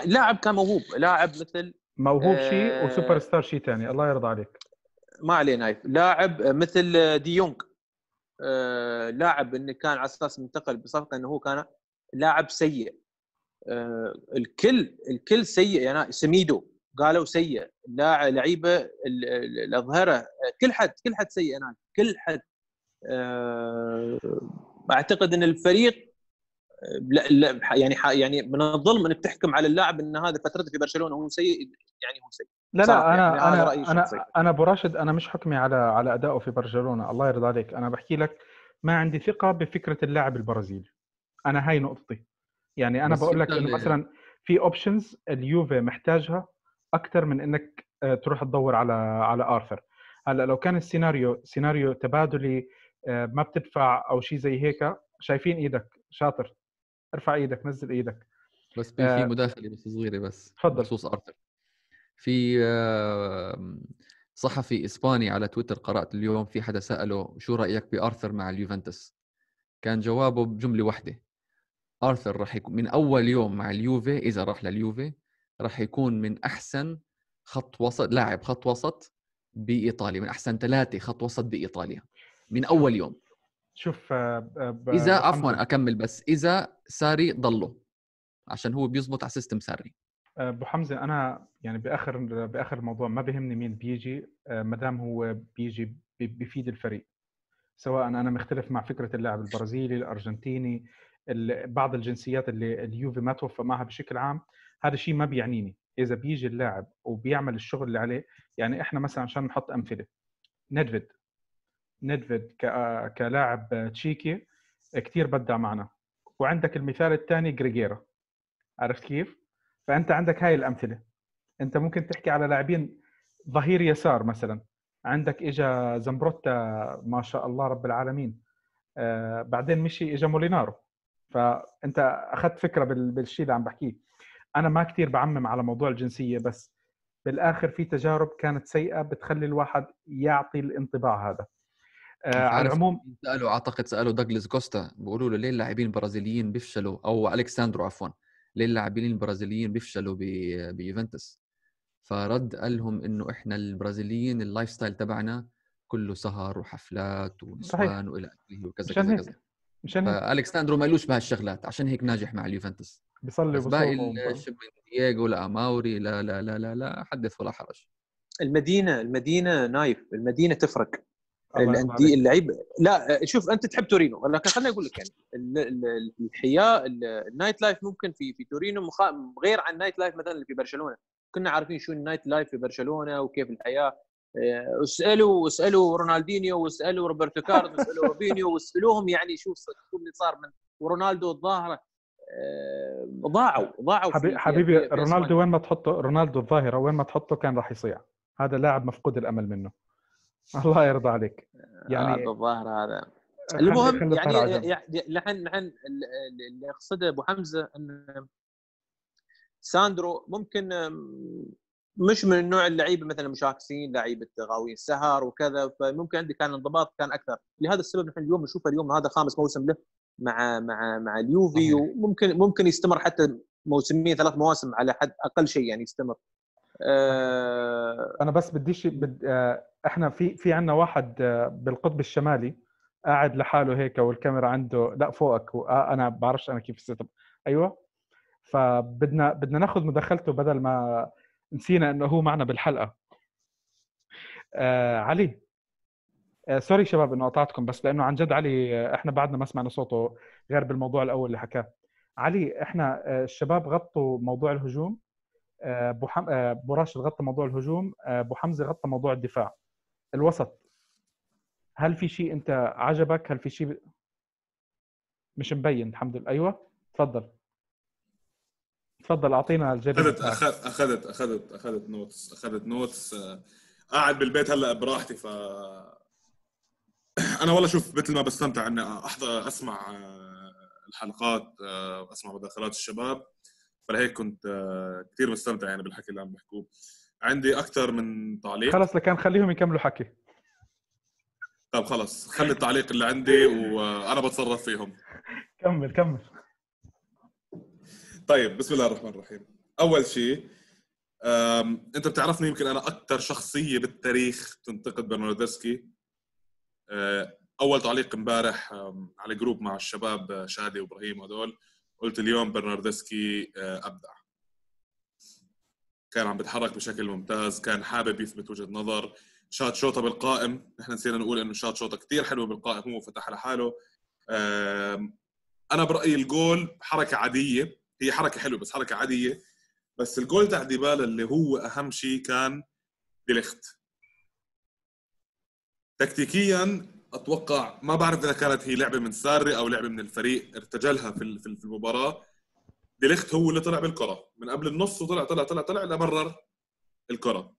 لاعب كان موهوب. لاعب مثل موهوب آه، شيء وسوبر ستار شيء ثاني الله يرضى عليك. ما عليه نايف. لاعب مثل دي يونغ آه، لاعب إنه كان على أساس منتقل بصفقة إنه هو كان لاعب سيء. آه، الكل الكل سيء. يعني سميدو قالوا سيء. لاع- لعيبة ال- ال- الأظهرة كل حد كل حد سيء أنا كل حد. آه، أعتقد إن الفريق لا لا يعني يعني من الظلم إنك تحكم على اللاعب إن هذا فترته في برشلونة هو سيء يعني هو سيء. لا لا يعني أنا رأيي أنا. أنا أنا أبو راشد أنا مش حكمي على على ادائه في برشلونة الله يرضى عليك. أنا بحكي لك ما عندي ثقة بفكرة اللاعب البرازيلي. أنا هاي نقطتي. يعني أنا بقول لك إنه مثلا في options اليوفي محتاجها أكثر من إنك آه، تروح تدور على على آرثر. هلأ لو كان السيناريو سيناريو تبادلي آه، ما بتدفع أو شيء زي هيك شايفين إيدك شاطر. ارفع إيدك نزل إيدك. بس في آه، مداخلة بس صغيرة بس. تفضل. بخصوص ارثر في آه، صحفي إسباني على تويتر قرأت اليوم في حدا سأله شو رأيك بأرثر مع اليوفنتوس؟ كان جوابه بجملة واحدة. أرثر راح يكون من أول يوم مع اليوفي إذا راح لليوفي راح يكون من أحسن خط وسط لاعب خط وسط بإيطاليا من أحسن ثلاثة خط وسط بإيطاليا من أول يوم. شوف آه، آه، ب- إذا. عفوا أكمل بس إذا ساري ضله عشان هو بيزبط على system ساري. أبو حمزة أنا يعني بآخر بآخر الموضوع ما بيهمني مين بيجي ما دام هو بيجي بي- بيفيد الفريق. سواء أنا مختلف مع فكرة اللاعب البرازيلي الأرجنتيني ال- بعض الجنسيات اللي اليوفي ما توفق معها بشكل عام هذا الشيء ما بيعنيني. إذا بيجي اللاعب وبيعمل الشغل اللي عليه يعني إحنا مثلا عشان نحط أمثلة ندفيد ندفيد كلاعب تشيكي كثير بدع معنا. وعندك المثال الثاني جريجيرا عرفت كيف؟ فأنت عندك هاي الأمثلة. أنت ممكن تحكي على لاعبين ظهير يسار مثلا. عندك إجا زمبروتا ما شاء الله رب العالمين. آه بعدين مشي إجا مولينارو. فأنت أخذت فكرة بال- بالشيء اللي عم بحكيه. أنا ما كثير بعمم على موضوع الجنسية بس بالآخر في تجارب كانت سيئة بتخلي الواحد يعطي الانطباع هذا. على العموم سألوا أعتقد سألوا دوغلاس كوستا بيقولوا له ليه اللاعبين البرازيليين بيفشلوا؟ أو الكساندرو عفوا. ليه اللاعبين البرازيليين بيفشلوا ب- بيوفنتوس؟ فرد قال لهم إنه إحنا البرازيليين ال lifestyle تبعنا كله سهر وحفلات ونسوان وإلى آخره وكذا كذا هيك كذا. مشان هيك فالكساندرو مالوش بهالشغلات عشان هيك ناجح مع اليوفنتوس. بيصلي باقي من دييغو لاماوري لا لا لا لا لا حدث ولا حرج. المدينة المدينة نايف المدينة تفرق. الانديه. اللعيب. لا شوف أنت تحب تورينو. لكن خليني أقول لك يعني ال- ال- الحياة ال- ال nightlife ممكن في في تورينو مخا- غير عن ال nightlife مثلا اللي في برشلونة. كنا عارفين شو ال nightlife في برشلونة وكيف الحياة. آه، اسألوا اسألوا رونالدينيو واسألوا روبرتو كارلوس واسألوا روبينيو واسألوهم يعني شو شو اللي صار من ورونالدو الظاهرة. آه، ضاعوا ضاعوا حبيبي, حبيبي رونالدو. وين ما تحطه رونالدو الظاهرة وين ما تحطه كان راح يصيع. هذا لاعب مفقود الأمل منه. الله يرضى عليك يعني هذا الظاهر هذا المهم جنب. يعني يعني لحن لحن ال- ال- اللي أقصده أبو حمزة إن ساندرو ممكن مش من النوع اللعيبة مثلا مشاكسين لعيبة غاويين سهر وكذا فممكن عندي كان الانضباط كان أكثر لهذا السبب نحن اليوم نشوفه اليوم هذا خامس موسم له مع مع مع اليوفي. وممكن ممكن يستمر حتى موسمين ثلاث مواسم على حد أقل شيء يعني يستمر أه أنا بس بديش بد... آه، إحنا في في عندنا واحد آه، بالقطب الشمالي قاعد لحاله هيك والكاميرا عنده لا فوقك و... آه، أنا بعرفش أنا كيف ال setup أيوه. فبدنا بدنا ناخذ مداخلته بدل ما نسينا إنه هو معنا بالحلقة. آه علي. آه sorry شباب إنه قطعتكم بس لأنه عن جد علي آه، إحنا بعدنا ما سمعنا صوته غير بالموضوع الأول اللي حكاه. علي إحنا آه، الشباب غطوا موضوع الهجوم. آه، أبو حم... آه، أبو راشد غطى موضوع الهجوم آه، أبو حمزة غطى موضوع الدفاع. الوسط هل في شيء أنت عجبك؟ هل في شيء. مش مبين؟ الحمد لله. أيوه تفضل. تفضل أعطينا الجديد. أخذت أخذ- أخذت أخذت أخذت notes أخذت notes آه، قاعد بالبيت هلأ براحتي ف أنا والله شوف مثل ما بستمتع إني احضر أسمع آه، الحلقات آه، أسمع مداخلات الشباب. فلهيك كنت آه، كثير مستمتع يعني بالحكي اللي عم بحكوه. عندي أكثر من تعليق. خلص لكان خليهم يكملوا حكي. طب خلص. خلي التعليق اللي عندي وأنا بتصرف فيهم. كمل كمل. طيب بسم الله الرحمن الرحيم. أول شيء أنت بتعرفني يمكن أنا أكثر شخصية بالتاريخ تنتقد برناردسكي أه، أول تعليق امبارح على جروب مع الشباب شادي وإبراهيم وهدول. قلت اليوم برناردسكي أه، أبدع. كان عم بيتحرك بشكل ممتاز كان حابب يثبت وجهة نظر. شات شوطة بالقائم. نحن نسينا نقول إنه شات شوطة كثير حلوة بالقائم هو فتح لحاله أنا برأيي الجول حركة عادية. هي حركة حلوة بس حركة عادية. بس الجول تاع ديبالا اللي هو أهم شيء كان ديليخت. تكتيكيا أتوقع ما بعرف إذا كانت هي لعبة من ساري أو لعبة من الفريق ارتجلها في في المباراة. ديليخت هو اللي طلع بالكرة. من قبل النص وطلع طلع طلع طلع لمرر الكرة.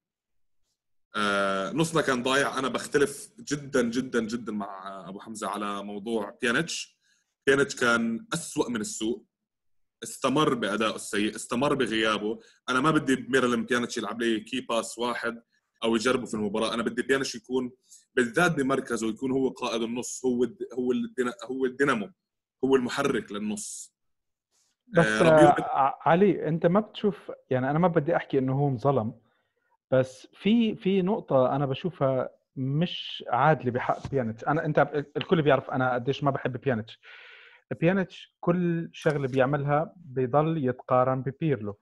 آه نصنا كان ضايع. أنا بختلف جدا جدا جدا مع أبو حمزة على موضوع بيانيتش. بيانيتش كان أسوأ من السوق استمر بادائه السيء استمر بغيابه. أنا ما بدي ميراليم بيانيتش يلعب لي key pass واحد. أو يجربه في المباراة. أنا بدي بيانيتش يكون بالذات بمركزه يكون هو قائد النص هو الد... هو الدنا... هو الدينامو هو المحرك للنص. بس آه، آه، علي أنت ما بتشوف يعني أنا ما بدي أحكي إنه هو انظلم بس في في نقطة أنا بشوفها مش عادلة بحق بيانيتش، أنا أنت الكل بيعرف أنا قديش ما بحب بيانيتش. بيانيتش كل شغلة بيعملها بيضل يتقارن ببيرلو.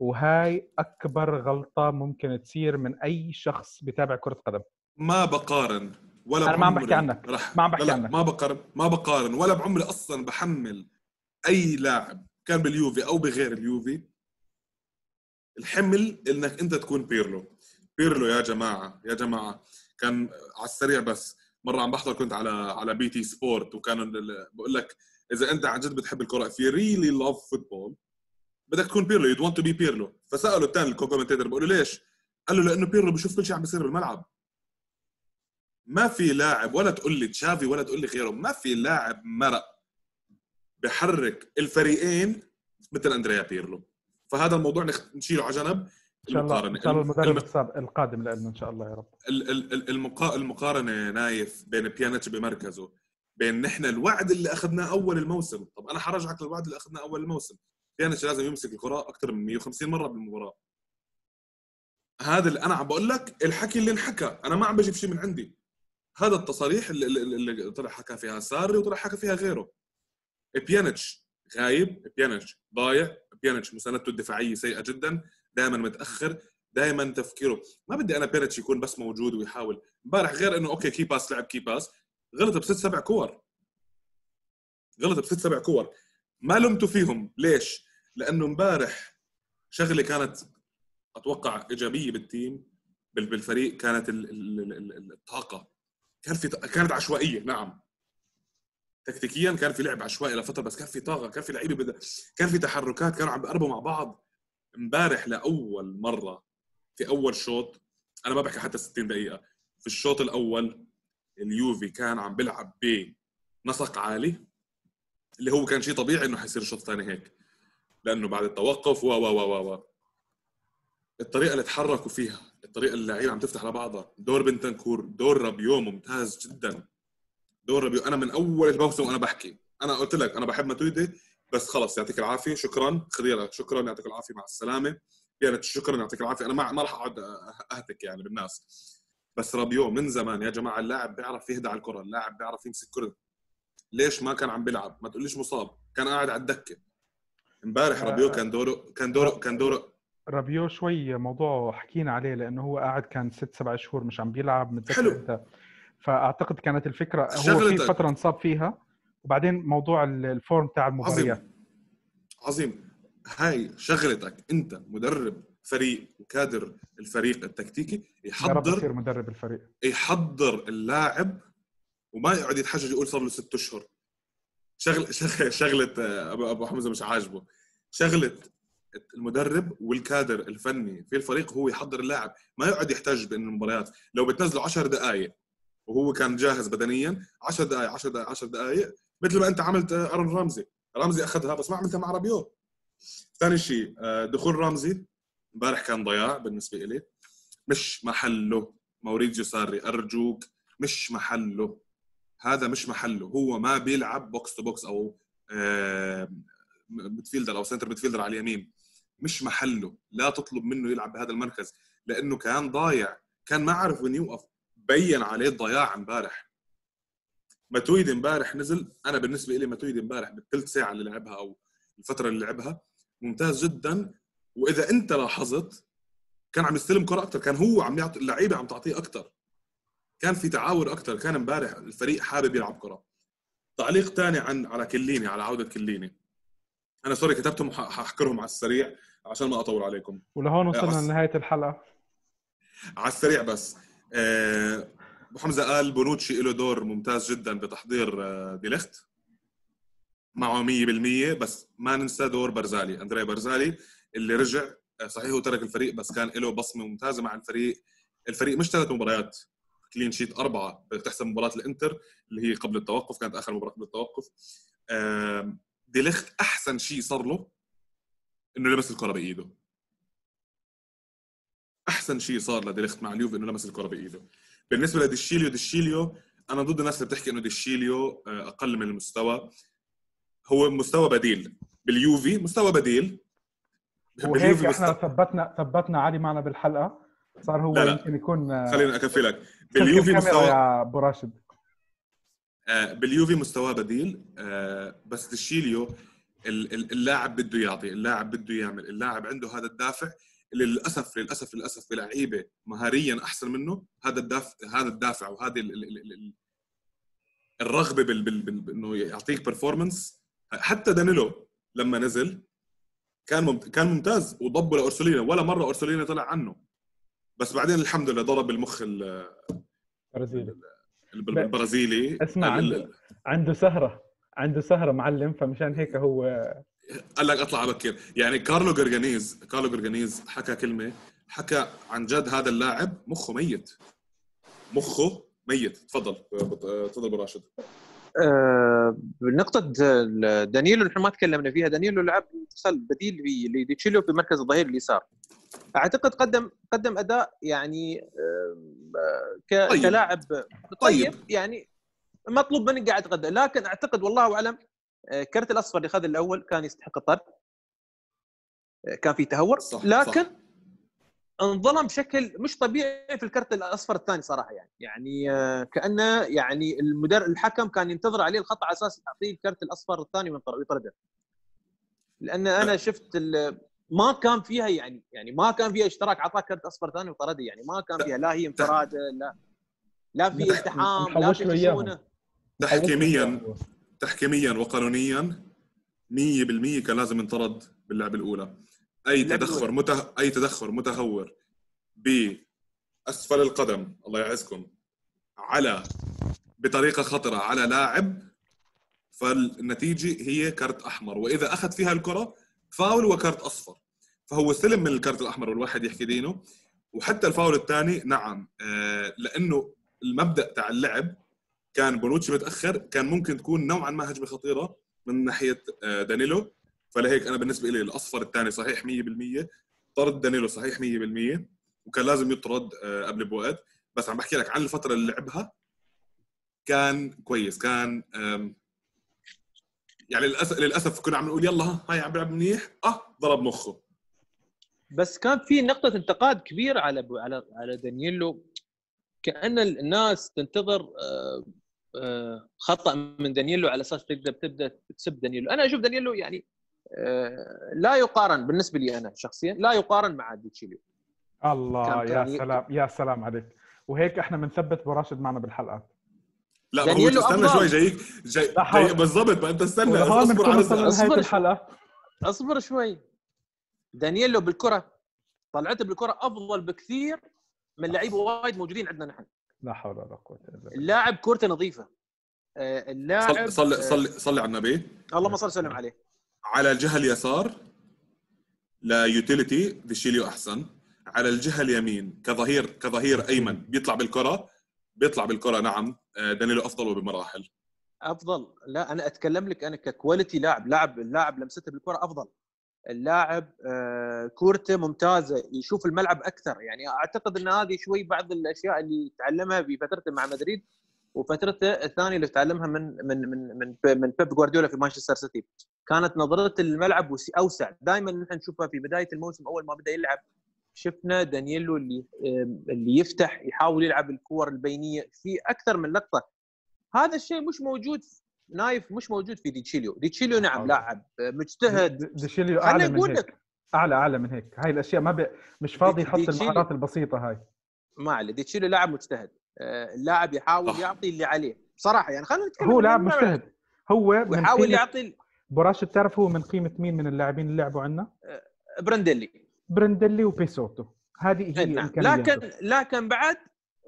وهاي أكبر غلطة ممكن تصير من أي شخص بتابع كرة قدم. ما بقارن ولا أنا ما عم بحكي عنك. رح. ما عم بحكي عنك. ما بقارن ما بقارن. ولا بعمري أصلا بحمل أي لاعب كان باليوفي أو بغير اليوفي. الحمل إنك أنت تكون بيرلو. بيرلو يا جماعة يا جماعة. كان على السريع بس مرة عم بحضر كنت على على BT Sport وكانوا بقول لك إذا أنت عن جد بتحب الكرة في really love football بدك تكون بيرلو you want to be بيرلو. فسالوا الثاني ال commentator بقول له ليش؟ قال له لأنه بيرلو بشوف كل شيء عم بيصير بالملعب. ما في لاعب ولا تقول لي تشافي ولا تقول لي غيره ما في لاعب مرق بحرك الفريقين مثل أندريا بيرلو. فهذا الموضوع نشيله على جنب. إن شاء الله المقارنة. إن شاء الله المدرب السابق القادم لنا إن شاء الله يا رب. ال- ال- ال- المقا... المقارنة نايف بين بيانيتش بمركزه بين نحن الوعد اللي أخذناه أول الموسم. طب أنا حرجعك للوعد اللي أخذناه أول الموسم. بيانيتش لازم يمسك الكرة أكثر من 150 مرة بالمباراة. هذا اللي أنا عم بقول لك الحكي اللي انحكى. أنا ما عم بجيب شيء من عندي. هذا التصاريح اللي, اللي طلع حكى فيها ساري وطلع حكى فيها غيره. بيانيتش غايب بيانيتش ضايع بيانيتش مساندته الدفاعية سيئة جدا دائما متأخر دائما تفكيره. ما بدي أنا بيانيتش يكون بس موجود ويحاول. امبارح غير إنه okay key pass لعب key pass. غلط بست سبع كور. غلط بست سبع كور. ما لمته فيهم. ليش؟ لأنه امبارح شغلة كانت أتوقع إيجابية بال team بال- بالفريق كانت ال- ال- ال- ال- الطاقة. كان في كانت عشوائية نعم. تكتيكيا كان في لعب عشوائي لفترة بس كان في طاقة كان في لعيبة بدأ كان في تحركات كانوا عم بيقربوا مع بعض. امبارح لأول مرة في أول شوط أنا ما بحكي حتى 60 دقيقة في الشوط الأول اليوفي كان عم بيلعب بنسق عالي اللي هو كان شيء طبيعي إنه حيصير الشوط الثاني هيك. لأنه بعد التوقف و و و و الطريقة اللي تحركوا فيها الطريقة اللي اللعيبة عم تفتح لبعضها دور بنتانكور دور رابيو ممتاز جدا. دور رابيو أنا من أول الموسم وأنا بحكي. أنا قلت لك أنا بحب ماتويدي بس خلص يعطيك العافية. شكرا. خضيره شكرا. يعطيك العافية. مع السلامة. يعني شكرا. يعطيك العافية. أنا ما ما راح اقعد أهتك يعني بالناس. بس رابيو من زمان يا جماعة اللاعب بيعرف يهدى على الكرة اللاعب بيعرف يمسك كرة. ليش ما كان عم بيلعب؟ ما تقوليش مصاب. كان قاعد على الدكة. امبارح رابيو كان دوره كان دوره كان دوره. رابيو شوي موضوع حكينا عليه لأنه هو قاعد كان ست سبع شهور مش عم بيلعب متذكر حلو. انت فأعتقد كانت الفكرة هو في. فترة انصاب فيها وبعدين موضوع ال- ال form تاع المباريات عظيم عظيم. هاي شغلتك أنت مدرب فريق وكادر الفريق التكتيكي يحضر مدرب الفريق. يحضر اللاعب وما يقعد يتحجج يقول صار له ست أشهر. شغل شغل شغلة آه، ابو أبو حمزة مش عاجبه. شغلة المدرب والكادر الفني في الفريق هو يحضر اللاعب. ما يقعد يحتج بين المباريات لو بتنزله 10 دقائق وهو كان جاهز بدنيا 10 دقائق 10 دقائق 10 دقائق مثل ما أنت عملت آه، آرون رامزي. رامزي أخذها بس ما عملتها مع رابيو ثاني شيء آه، دخول رامزي. امبارح كان ضياع بالنسبة لي مش محله. موريتزيو ساري أرجوك. مش محله. هذا مش محله. هو ما بيلعب box to box أو آه، midfielder أو center midfielder على اليمين. مش محله. لا تطلب منه يلعب بهذا المركز. لأنه كان ضايع. كان ما عرف وين يوقف. بين عليه الضياع امبارح. ماتويدي امبارح نزل. أنا بالنسبة لي ماتويدي امبارح بالثلث ساعة اللي لعبها أو الفترة اللي لعبها ممتاز جدا. وإذا أنت لاحظت كان عم يستلم كرة أكثر كان هو عم يعطي اللعيبة عم تعطيه أكثر كان في تعاون أكثر كان امبارح الفريق حابب يلعب كرة. تعليق ثاني عن على كيليني على عودة كيليني. أنا sorry كتبتهم ححكيهم على السريع عشان ما أطول عليكم. ولهون وصلنا أص- لنهاية الحلقة. على السريع بس. آه، ابو حمزه قال بونوتشي له دور ممتاز جدا بتحضير آه، ديليخت. معه 100% بس ما ننسى دور بارزالي. اندريا بارزالي اللي رجع آه، صحيح هو ترك الفريق بس كان له بصمة ممتازة مع الفريق. الفريق مش ثلاث مباريات. clean sheet أربعة تحسب مباراة الإنتر اللي هي قبل التوقف كانت آخر مباراة قبل التوقف. ديليخت أحسن شيء صار له إنه لمس الكرة بإيده. أحسن شيء صار لديليخت مع اليوفي إنه لمس الكرة بإيده. بالنسبة لديشيليو ديشيليو أنا ضد الناس اللي بتحكي إنه ديشيليو آه، أقل من المستوى. هو مستوى بديل. باليوفي مستوى بديل. وهيك إحنا. ثبتنا ثبتنا علي معنا بالحلقة. صار هو لا لا. يمكن يكون آه، خليني أكفي لك. سلك باليوفي مستوى يا أبو راشد. آه، باليوفي مستواه بديل آه، بس ال- اللاعب بده يعطي اللاعب بده يعمل اللاعب عنده هذا الدافع اللي للأسف للأسف للأسف بلعيبة مهاريا أحسن منه هذا الدافع هذا الدافع وهذه ال- ال- ال- ال- الرغبة بال- بال- بال- بإنه يعطيك performance حتى دانيلو لما نزل كان ممت... كان ممتاز وضبه لاورسوليني ولا مرة اورسوليني طلع عنه. بس بعدين الحمد لله ضرب المخ ال- برازيلي. الب- البرازيلي. اسمع عنده عنده سهرة. عنده سهرة معلم فمشان هيك هو قال لك اطلع بكير. يعني كارلو جارجانيزي كارلو جارجانيزي حكى كلمة حكى عن جد هذا اللاعب مخه ميت. مخه ميت. تفضل تفضل ابو راشد آه، بنقطة دانييلو نحن ما تكلمنا فيها. دانييلو لعب اتصال بديل ل- لديتشيلو في مركز الظهير اليسار. أعتقد قدم قدم أداء يعني آه، طيب. كلاعب طيب. طيب. يعني مطلوب منك قاعد يتقدم لكن أعتقد والله أعلم آه، كرت الأصفر اللي اخذ الأول كان يستحق الطرد. آه، كان في تهور. صح، لكن صح. انظلم بشكل مش طبيعي في الكرت الأصفر الثاني صراحة يعني. يعني كأنه يعني المدرب الحكم كان ينتظر عليه الخطأ على أساس يعطيه الكرت الأصفر الثاني ويطرده لأن أنا شفت ال- ما كان فيها يعني يعني ما كان فيها اشتراك اعطاك كرت أصفر ثاني وطرده يعني. ما كان فيها لا هي انفراده لا لا في التحام لا في. خشونة. تحكيميا تحكيميا وقانونيا 100% كان لازم ينطرد باللعبه الأولى. أي تدخل مته... أي تدخل متهور بأسفل القدم الله يعزكم على بطريقة خطرة على لاعب فالنتيجة هي كرت أحمر وإذا أخذ فيها الكرة فاول وكرت أصفر. فهو استلم من الكرت الأحمر والواحد يحكي دينه. وحتى الفاول الثاني نعم آه لأنه المبدأ تاع اللعب كان بونوتشي متأخر كان ممكن تكون نوعا ما هجمة خطيرة من ناحية آه، دانيلو. فلهيك أنا بالنسبة لي الأصفر الثاني صحيح 100% طرد دانيلو صحيح 100% وكان لازم يطرد آه، قبل بوقت. بس عم بحكي لك عن الفترة اللي لعبها كان كويس كان يعني للاسف للأسف كنا عم نقول يلا ها هاي عم بيلعب منيح. آه ضرب مخه. بس كان في نقطة انتقاد كبير على على على دانييلو. كأن الناس تنتظر آه، آه، خطأ من دانييلو على أساس تقدر تبدأ تسب دانييلو، أنا أشوف دانييلو يعني آه، لا يقارن بالنسبة لي أنا شخصيا لا يقارن مع ديتشيليو الله كان- يا كان سلام يا سلام عليك. وهيك إحنا بنثبت براشد معنا بالحلقات لا ما هو دانييلو استنى. شوي جايك جاي. جاي بالضبط ما أنت استنى اصبر على شوي. الحلقة. أصبر شوي. دانييلو بالكرة طلعته بالكرة أفضل بكثير من لعيبة وايد موجودين عندنا نحن. لا حول ولا قوة إلا بالله. اللاعب كورته نظيفة. آه، اللاعب صلي صلي آه، صلي, صلي على النبي. اللهم صل وسلم عليه. على الجهة اليسار ل utility ديشيليو أحسن. على الجهة اليمين كظهير كظهير أيمن بيطلع بالكرة. بيطلع بالكرة نعم. آه، دانيلو أفضل وبمراحل أفضل. لا أنا أتكلم لك أنا ك quality لاعب لاعب اللاعب لمسته بالكرة أفضل. اللاعب آه، كورته ممتازة يشوف الملعب أكثر. يعني أعتقد إن هذه شوي بعض الأشياء اللي تعلمها بفترته مع مدريد وفترته الثانية اللي تعلمها من من من من من بيب جوارديولا في مانشستر سيتي. كانت نظرته للملعب أوسع. دائما نحن نشوفها في بداية الموسم أول ما بدأ يلعب. شفنا دانييلو اللي آه، اللي يفتح يحاول يلعب الكور البينية في أكثر من لقطة. هذا الشيء مش موجود نايف مش موجود في ديتشيليو. ديتشيليو نعم. لاعب آه، مجتهد. د- ديشيليو خليني أعلى من هيك. أعلى أعلى من هيك. هاي الأشياء ما ب... مش فاضي يحط المهارات البسيطة هاي. ما عليه. ديتشيليو لاعب مجتهد. آه، اللاعب يحاول. يعطي اللي عليه. بصراحه يعني خلينا نتكلم هو لاعب مجتهد. هو قيمة يعطي براشد تعرف هو من قيمة مين من اللاعبين اللي لعبوا عندنا برندلي برندلي وبيسوتو. هذه هي نعم. إمكانياته. لكن لكن بعد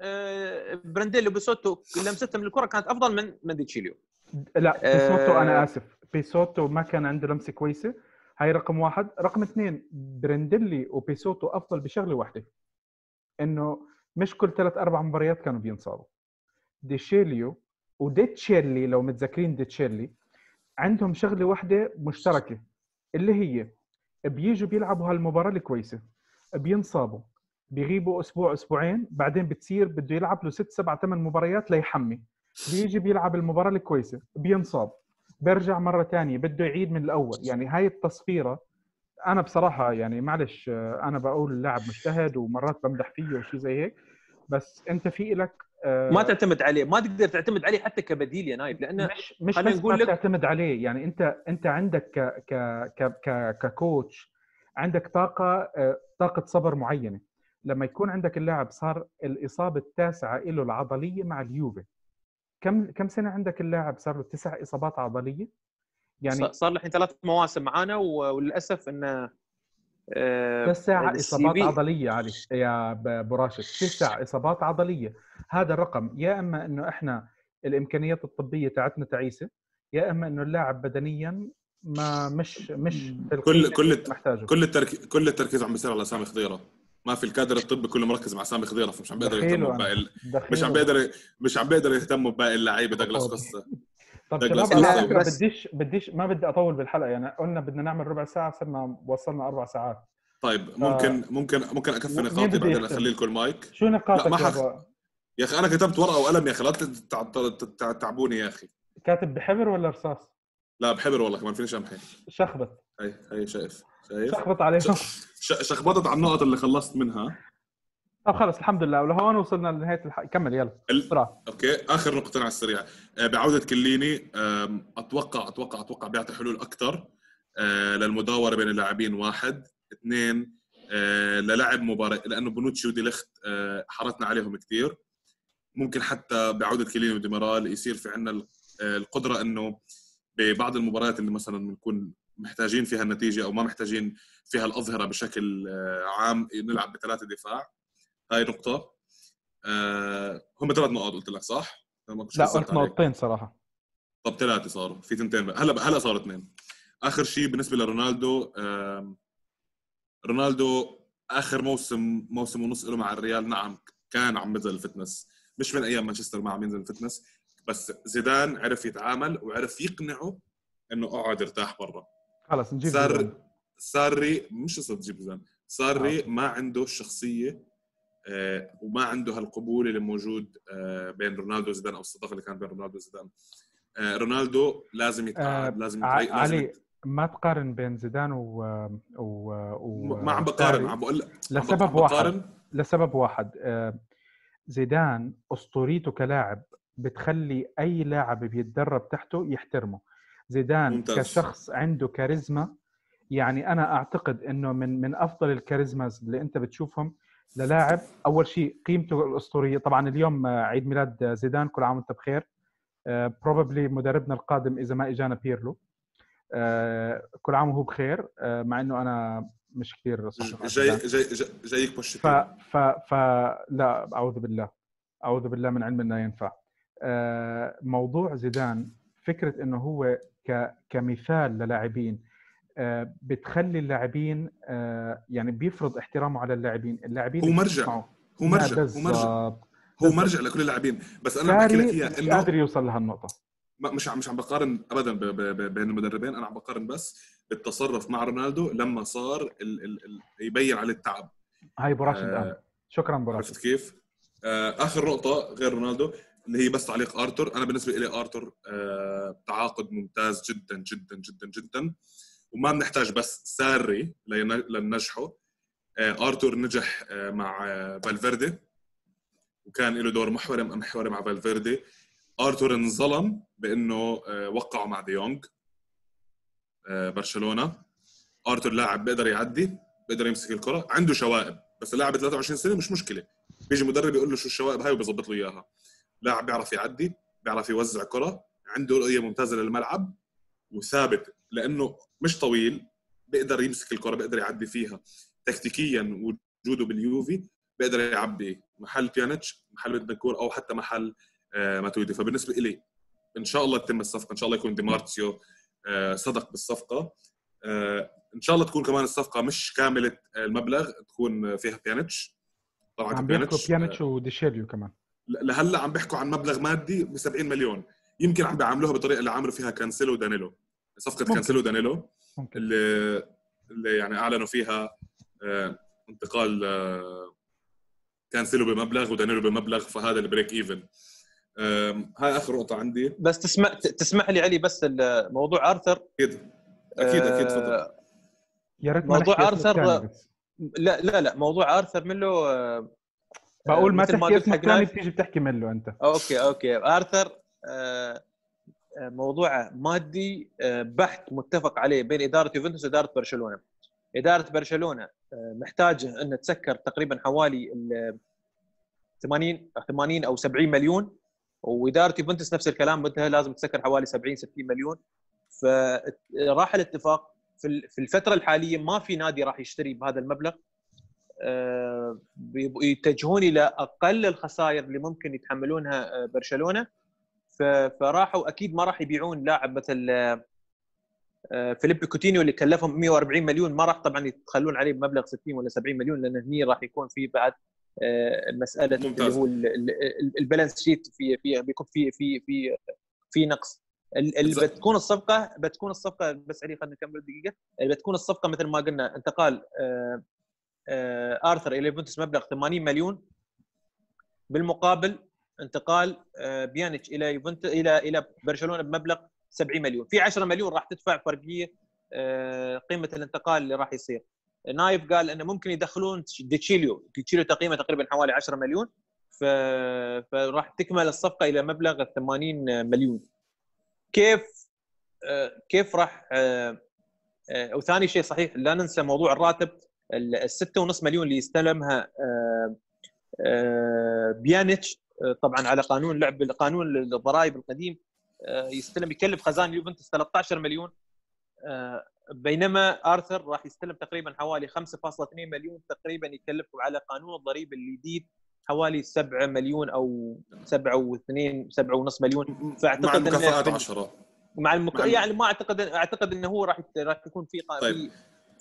آه، بيرنديللي وبيسوتو لمستهم للكره كانت أفضل من من ديتشيليو لا بيسوتو آه، أنا آسف. بيسوتو ما كان عنده لمسة كويسة. هاي رقم واحد. رقم اثنين بيرنديللي وبيسوتو أفضل بشغلة واحدة. إنه مش كل ثلاث أربع مباريات كانوا بينصابوا. ديشيليو وديتشيلي لو متذكرين ديتشيلي عندهم شغلة واحدة مشتركة اللي هي بيجوا بيلعبوا هالمباراة الكويسة بينصابوا بيغيبوا أسبوع أسبوعين بعدين بتصير بده يلعب له ست سبع ثمان مباريات ليحمي. بيجي بيلعب المباراة الكويسة بينصاب. بيرجع مرة ثانية بده يعيد من الأول. يعني هاي التصفيرة أنا بصراحة يعني معلش أنا بقول لاعب مجتهد ومرات بمدح فيه وشي زي هيك بس أنت في لك ما تعتمد عليه ما تقدر تعتمد عليه حتى كبديل يا نايف لأنه مش مش بس نقول ما لك- بتعتمد عليه يعني انت أنت عندك ك ك ك ك ككوتش عندك طاقة آه، طاقة صبر معينة. لما يكون عندك اللاعب صار الإصابة التاسعة له العضلية مع اليوفي. كم كم سنة عندك اللاعب صار له تسع إصابات عضلية؟ يعني صار- له الحين ثلاث مواسم معانا وللأسف إنه تسع السي إصابات في. عضلية علي يا أبو راشد. تسع إصابات عضلية. هذا الرقم يا إما إنه إحنا الإمكانيات الطبية تاعتنا تعيسة يا إما إنه اللاعب بدنيا ما مش مش كل كل محتاجه. كل التركيز كل التركيز عم بيصير على سامي خضيرة. ما في الكادر الطبي كله مركز مع سامي خضيرة فمش عم بيقدر أنا. بباقي ال-. مش عم بيقدر مش عم بيقدر يهتموا بباقي اللعيبة دغلاس. قصة. طب شباب على فكره بديش بديش ما بدي أطول بالحلقة يعني قلنا بدنا نعمل ربع ساعة صرنا وصلنا أربع ساعات. طيب ممكن ممكن ممكن أكفي نقاطي بعدين؟ أخلي لكم المايك شو نقاطك ما يا حخ- يا أخي أنا كتبت ورقة وقلم يا أخي لا تتع- تتع- تعبوني يا أخي. كاتب بحبر ولا رصاص؟ لا بحبر والله كمان فينيش امحي شخبط. هي هي شايف شايف. شخبط عليهم. ش- شخبطت على النقط اللي خلصت منها. طب خلص الحمد لله. ولهون وصلنا لنهاية الحلقة كمل يلا. ال- بسرعة. okay آخر نقطتين على السريع. آه، بعودة كيليني أتوقع أتوقع أتوقع بيعطي حلول أكثر للمداورة بين اللاعبين واحد. اثنين آه، للعب مباراه لأنه بونوتشي وديليخت آه، حرتنا عليهم كثير ممكن حتى بعودة كليني وديميرال يصير في عندنا القدرة إنه ببعض المباريات اللي مثلا بنكون محتاجين فيها النتيجة أو ما محتاجين فيها الأظهرة بشكل آه، عام نلعب بثلاثة دفاع. هاي نقطة آه، هم ثلاث نقاط قلت لك صح؟ لا قلت. نقطتين صراحة طب ثلاثة صاروا في تنتين بقى. هلا هلا صاروا اثنين آخر شيء بالنسبة لرونالدو آم، رونالدو آخر موسم موسم ونص له مع الريال نعم كان عم بنزل ال fitness مش من أيام مانشستر ما عم ينزل ال fitness بس زيدان عرف يتعامل وعرف يقنعه إنه أقعد ارتاح برا خلص نجيب زيدان. ساري مش قصة تجيب زيدان ساري آه. ما عنده الشخصيه آه، وما عنده هالقبول اللي موجود آه، بين رونالدو وزيدان أو الصداقة اللي كانت بين رونالدو وزيدان آه، رونالدو لازم آه، لازم. لازم علي يت... ما تقارن بين زيدان و, و... و... ما عم بقارن عم بقول عم لسبب واحد لسبب واحد آه، زيدان أسطوريته كلاعب بتخلي أي لاعب بيتدرب تحته يحترمه زيدان ممتاز. كشخص عنده كاريزما يعني أنا أعتقد إنه من من أفضل الكاريزماز اللي أنت بتشوفهم للاعب. أول شيء قيمته الأسطورية. طبعا اليوم آه، عيد ميلاد آه، زيدان كل عام وأنت بخير. probably مدربنا القادم إذا ما إجانا بيرلو. آه، كل عام وهو بخير. آه، مع إنه أنا مش كثير جاي جاي جاي جايك ف بوشيتينو ف ف لا أعوذ بالله. أعوذ بالله من علم لا ينفع. آه، موضوع زيدان فكرة إنه هو ك كمثال للاعبين. آه، بتخلي اللاعبين آه، يعني بيفرض احترامه على اللاعبين اللاعبين هو مرجع. هو مرجع هو مرجع. هو مرجع لكل اللاعبين بس أنا بحكي لك إياها مش إنه قادر يوصل لهالنقطة مش عم مش عم بقارن ابدا ب- ب- ب- بين المدربين أنا عم بقارن بس بالتصرف مع رونالدو لما صار ال ال ال يبين عليه التعب هاي أبو راشد آه، آه. شكرا أبو راشد عرفت كيف؟ آه، آخر نقطة غير رونالدو اللي هي بس تعليق آرتور، أنا بالنسبة لي آرتور آه، تعاقد ممتاز جدا جدا جدا جدا وما بنحتاج بس ساري لننجحه. آه، آرتور نجح آه، مع آه، فالفيردي. وكان له دور محوري محوري مع فالفيردي. آرتور انظلم بإنه وقعه مع ديونج آه، برشلونة. آرتور لاعب بيقدر يعدي بيقدر يمسك الكرة. عنده شوائب بس اللاعب 23 سنة مش مشكلة. بيجي مدرب يقول له شو الشوائب هاي وبيظبط له إياها. لاعب بيعرف يعدي بيعرف يوزع كرة عنده رؤية ممتازة للملعب وثابت لأنه مش طويل بيقدر يمسك الكرة بيقدر يعدي فيها. تكتيكيا وجوده باليوفي بيقدر يعبي محل بيانيتش محل بنتنكور أو حتى محل آه، ماتويدي فبالنسبة لي إن شاء الله تتم الصفقة إن شاء الله يكون دي مارزيو آه، صدق بالصفقة. آه، إن شاء الله تكون كمان الصفقة مش كاملة المبلغ تكون فيها بيانيتش. طبعا عم بيحكوا بيانيتش وديشيليو كمان. لهلأ عم بيحكوا عن مبلغ مادي ب 70 مليون. يمكن عم بيعاملوها بالطريقة اللي عاملوا فيها كانسيلو ودانيلو. صفقة ممكن. كانسيلو ودانيلو ممكن. اللي اللي يعني أعلنوا فيها آه، انتقال آه، كانسيلو بمبلغ ودانيلو بمبلغ فهذا ال break even. هاي آخر نقطة عندي. بس تسمح تسمح لي علي بس موضوع أرثر. أكيد. أكيد أكيد تفضل. آه، يا ريت ما موضوع بس. لا لا لا موضوع أرثر من له آه، بقول ما تحكي حق الثاني. بتيجي بتحكي مله أنت. okay okay. أرثر آه، موضوع مادي آه، بحت متفق عليه بين إدارة يوفنتوس وإدارة برشلونة. إدارة برشلونة آه، محتاجة أن تسكر تقريبا حوالي ال 80 80 أو 70 مليون. وإدارة يوفنتوس نفس الكلام بدها لازم تسكر حوالي 70 60 مليون. فراح الاتفاق في ال- في الفترة الحالية ما في نادي راح يشتري بهذا المبلغ. آه، يتجهون إلى أقل الخسائر اللي ممكن يتحملونها برشلونة. فراحوا أكيد ما راح يبيعون لاعب مثل آه، فيليبي كوتينيو اللي كلفهم 140 مليون ما راح طبعا يتخلون عليه بمبلغ 60 ولا 70 مليون لأن هني راح يكون في بعد آه، مسألة اللي ممتاز. هو ال- ال- ال- ال balance sheet في في بيكون في في في في نقص ال- اللي. بتكون الصفقة بتكون الصفقة بس علي خلينا نكمل دقيقة اللي بتكون الصفقة مثل ما قلنا انتقال آه، آرثر إلى يوفنتوس مبلغ 80 مليون بالمقابل انتقال آه، بيانيتش إلى يوفنتوس إلى إلى برشلونة بمبلغ 70 مليون. في 10 مليون راح تدفع فرقية آه، قيمة الانتقال اللي راح يصير. نايف قال إنه ممكن يدخلون ديتشيليو ديتشيليو تقييمه تقريبا حوالي 10 مليون. ف... فراح تكمل الصفقة إلى مبلغ 80 مليون. كيف آه، كيف راح وثاني شيء صحيح لا ننسى موضوع الراتب. ال- ونص مليون اللي يستلمها بيانيتش طبعا على قانون لعب قانون الضرائب القديم آه، يستلم يكلف خزان يوفنتوس 13 مليون آه، بينما آرثر راح يستلم تقريبا حوالي 5.2 مليون تقريبا يكلفه على قانون الضريبه الجديد حوالي 7 مليون أو 7 و2 7 ونص مليون مع فأعتقد إن المكافآت بال- 10 مع المك... مع- يعني ما أعتقد أعتقد إنه هو راح راح يكون في طيب.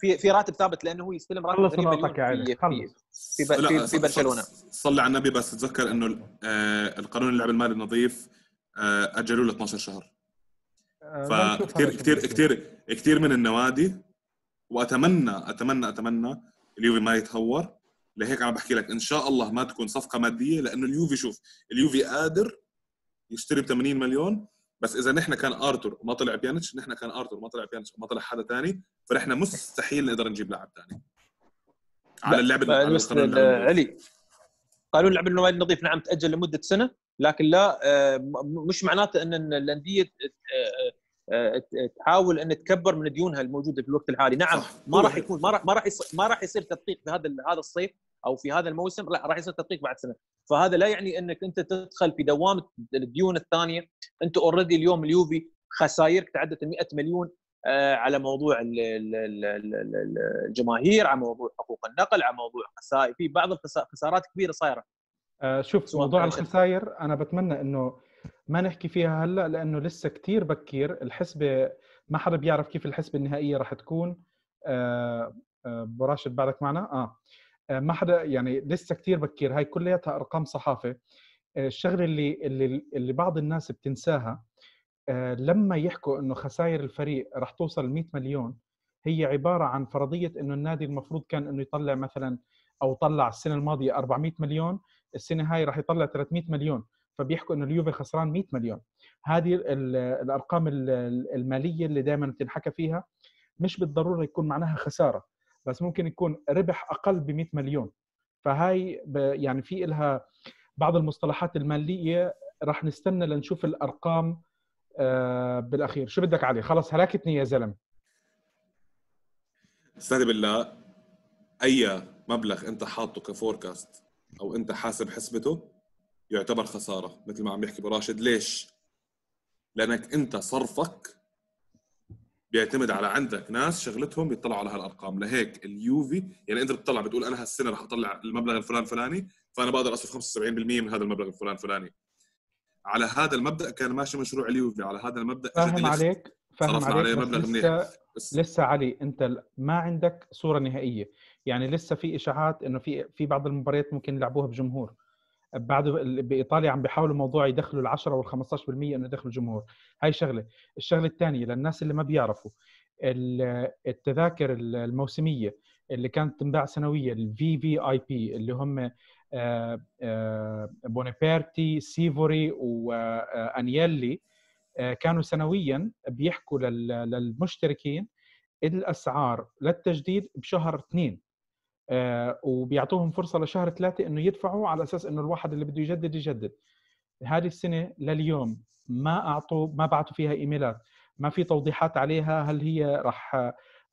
في في, راتب ثابت لأنه هو يستلم راتب خلص 80 نقطك يا علي في, في, خلص. في, في, في برشلونة. صلي على النبي بس تذكر إنه آه، القانون اللعب المالي النظيف آه، أجلوه ل 12 شهر فكثير كثير. كثير كثير من النوادي واتمنى اتمنى أتمنى اليوفي ما يتهور. لهيك أنا بحكي لك إن شاء الله ما تكون صفقة مادية لأنه اليوفي شوف اليوفي قادر يشتري ب 80 مليون بس إذا نحن كان آرتور ما طلع بيانيتش نحن كان آرتور ما طلع بيانيتش ما طلع حدا ثاني فنحن مستحيل نقدر نجيب لاعب ثاني على اللعب. علي قانون اللعب المالي النظيف نعم تأجل لمدة سنة لكن لا آه، مش معناته إن الأندية آه، آه، تحاول إن تكبر من ديونها الموجودة في الوقت الحالي نعم. ما راح. يكون ما راح ما راح ما راح يصير تدقيق في هذا ال- هذا الصيف أو في هذا الموسم لا راح يصير تدقيق بعد سنة. فهذا لا يعني إنك أنت تدخل في دوامه الديون الثانية. أنت already اليوم اليوفي خسائرك تعدت ال 100 مليون آه، على موضوع ال- ال- ال- ال- ال- الجماهير على موضوع حقوق النقل على موضوع خسائر في بعض الخسا- خسارات كبيرة صايرة. آه، شوف موضوع. الخسائر. أنا بتمنى إنه ما نحكي فيها هلأ لأنه لسه كتير بكير. الحسبة ما حدا بيعرف كيف الحسبة النهائية راح تكون. آه، آه، أبو راشد بعدك معنا؟ آه. ما حدا يعني لسه كتير بكير. هاي كلياتها أرقام صحافة. آه، الشغلة اللي اللي اللي بعض الناس بتنساها آه، لما يحكوا إنه خسائر الفريق راح توصل 100 مليون هي عبارة عن فرضية إنه النادي المفروض كان إنه يطلع مثلا أو طلع السنة الماضية 400 مليون السنة هاي راح يطلع 300 مليون. فبيحكوا إنه اليوفي خسران 100 مليون. هذه ال- الأرقام ال- المالية اللي دائما بتنحكى فيها مش بالضرورة يكون معناها خسارة. بس ممكن يكون ربح أقل ب 100 مليون. فهاي يعني في لها بعض المصطلحات المالية راح نستنى لنشوف الأرقام آه، بالأخير. شو بدك علي؟ خلص هلكتني يا زلمة. استهدي بالله أي مبلغ أنت حاطه كفوركاست أو أنت حاسب حسبته يعتبر خسارة مثل ما عم يحكي أبو راشد. ليش؟ لأنك أنت صرفك بيعتمد على عندك ناس شغلتهم يطلعوا على هالأرقام. لهيك اليوفي يعني أنت بتطلع بتقول أنا هالسنة رح أطلع المبلغ الفلان فلاني فأنا بقدر أصرف 75% من هذا المبلغ الفلان فلاني. على هذا المبدأ كان ماشي مشروع اليوفي على هذا المبدأ فاهم عليك فاهم عليك عليه مبلغ منيح. لسه بس لسه علي أنت ما عندك صورة نهائية. يعني لسه في إشاعات إنه في في بعض المباريات ممكن يلعبوها بجمهور. بعد ال- بإيطاليا عم بيحاولوا موضوع يدخلوا ال 10 وال 15% إنه يدخلوا جمهور هاي شغلة. الشغلة الثانية للناس اللي ما بيعرفوا ال- التذاكر ال- الموسمية اللي كانت تنباع سنويا ال VVIP اللي هم آه، آه، بونيبرتي سيفوري وانيلي آه، كانوا سنويا بيحكوا لل- للمشتركين الأسعار للتجديد بشهر اثنين. وبيعطوهم فرصة لشهر ثلاثة إنه يدفعوا على أساس إنه الواحد اللي بده يجدد يجدد. هذه السنة لليوم ما أعطوا ما بعثوا فيها إيميلات ما في توضيحات عليها هل هي راح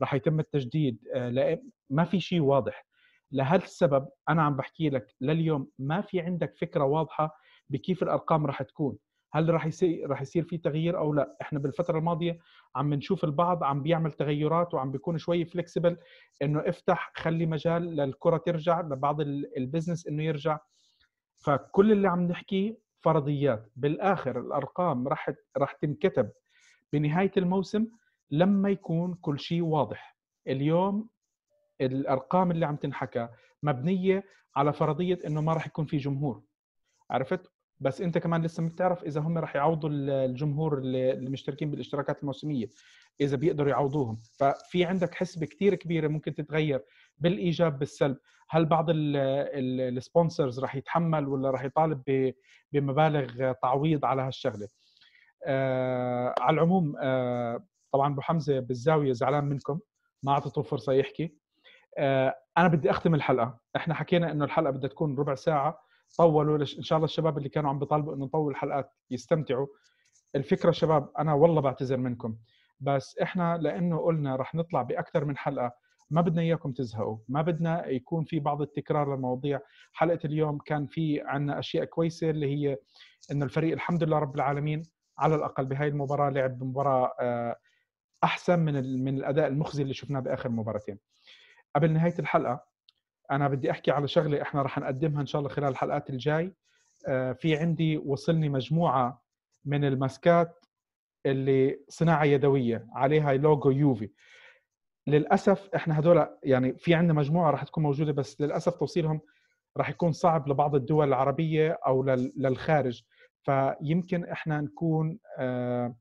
راح يتم التجديد آه، لا ما في شيء واضح. لهذا السبب أنا عم بحكي لك لليوم ما في عندك فكرة واضحة بكيف الأرقام راح تكون. هل راح يصير راح يصير في تغيير أو لا؟ إحنا بالفترة الماضية عم نشوف البعض عم بيعمل تغيرات وعم بيكون شوي flexible إنه افتح خلي مجال للكرة ترجع لبعض ال business إنه يرجع. فكل اللي عم نحكيه فرضيات. بالآخر الأرقام راح راح تنكتب. بنهاية الموسم لما يكون كل شيء واضح. اليوم الأرقام اللي عم تنحكى مبنية على فرضية إنه ما راح يكون في جمهور. عرفت؟ بس انت كمان لسه ما بتعرف اذا هم راح يعوضوا الجمهور اللي مشتركين بالاشتراكات الموسمية اذا بيقدروا يعوضوهم. ففي عندك حسبة كثير كبيرة ممكن تتغير بالإيجاب بالسلب. هل بعض السبونسرز راح يتحمل ولا راح يطالب بمبالغ تعويض على هالشغلة؟ آه على العموم آه طبعا أبو حمزة بالزاوية زعلان منكم ما أعطيته فرصة يحكي. آه أنا بدي أختم الحلقة. إحنا حكينا إنه الحلقة بدها تكون ربع ساعة. طولوا إن شاء الله الشباب اللي كانوا عم بيطالبوا إنه نطول الحلقات يستمتعوا. الفكرة شباب أنا والله بعتذر منكم بس إحنا لأنه قلنا رح نطلع بأكثر من حلقة ما بدنا إياكم تزهقوا ما بدنا يكون في بعض التكرار للمواضيع. حلقة اليوم كان في عنا أشياء كويسة اللي هي إنه الفريق الحمد لله رب العالمين على الأقل بهاي المباراة لعب مباراة آه، أحسن من من الأداء المخزي اللي شفناه بآخر مباراتين. قبل نهاية الحلقة أنا بدي أحكي على شغلة إحنا رح نقدمها إن شاء الله خلال الحلقات الجاي. آه، في عندي وصلني مجموعة من الماسكات اللي صناعة يدوية عليها لوجو يوفي للأسف إحنا هدول يعني في عندنا مجموعة راح تكون موجودة بس للأسف توصيلهم راح يكون صعب لبعض الدول العربية أو للخارج. فيمكن إحنا نكون آه،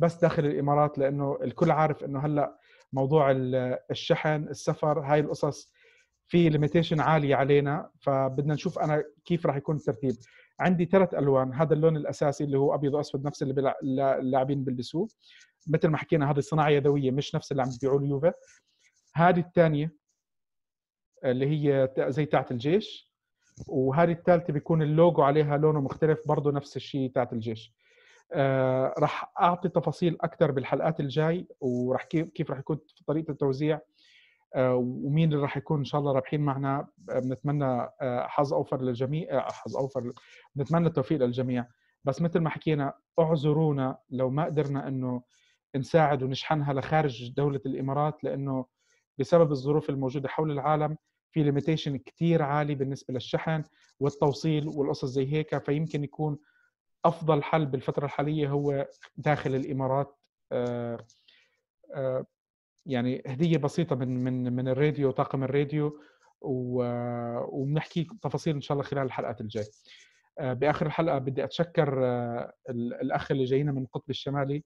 بس داخل الإمارات لأنه الكل عارف إنه هلأ موضوع الشحن السفر هاي القصص في limitation عالية علينا فبدنا نشوف أنا كيف راح يكون الترتيب. عندي ثلاث ألوان هذا اللون الأساسي اللي هو أبيض وأسود نفس اللي اللاعبين بيلبسوه. مثل ما حكينا هذه صناعة يدوية مش نفس اللي عم تبيعوه اليويفا. هذه الثانية اللي هي زي تاعت الجيش. وهذه الثالثة بيكون اللوجو عليها لونه مختلف برضه نفس الشيء تاعت الجيش. آه راح أعطي تفاصيل أكثر بالحلقات الجاي وراح كيف راح يكون طريقة التوزيع. ومين اللي راح يكون إن شاء الله رابحين معنا بنتمنى آه حظ أوفر للجميع آه حظ أوفر بنتمنى التوفيق للجميع. بس مثل ما حكينا اعذرونا لو ما قدرنا إنه نساعد ونشحنها لخارج دولة الإمارات لأنه بسبب الظروف الموجودة حول العالم في ليميتيشن كثير عالي بالنسبة للشحن والتوصيل والقصص زي هيك. فيمكن يكون أفضل حل بالفترة الحالية هو داخل الإمارات آه، آه، يعني هدية بسيطة من من من الراديو طاقم الراديو وبنحكي تفاصيل إن شاء الله خلال الحلقات الجاية. آه، بآخر الحلقة بدي أتشكر الأخ اللي جاينا من القطب الشمالي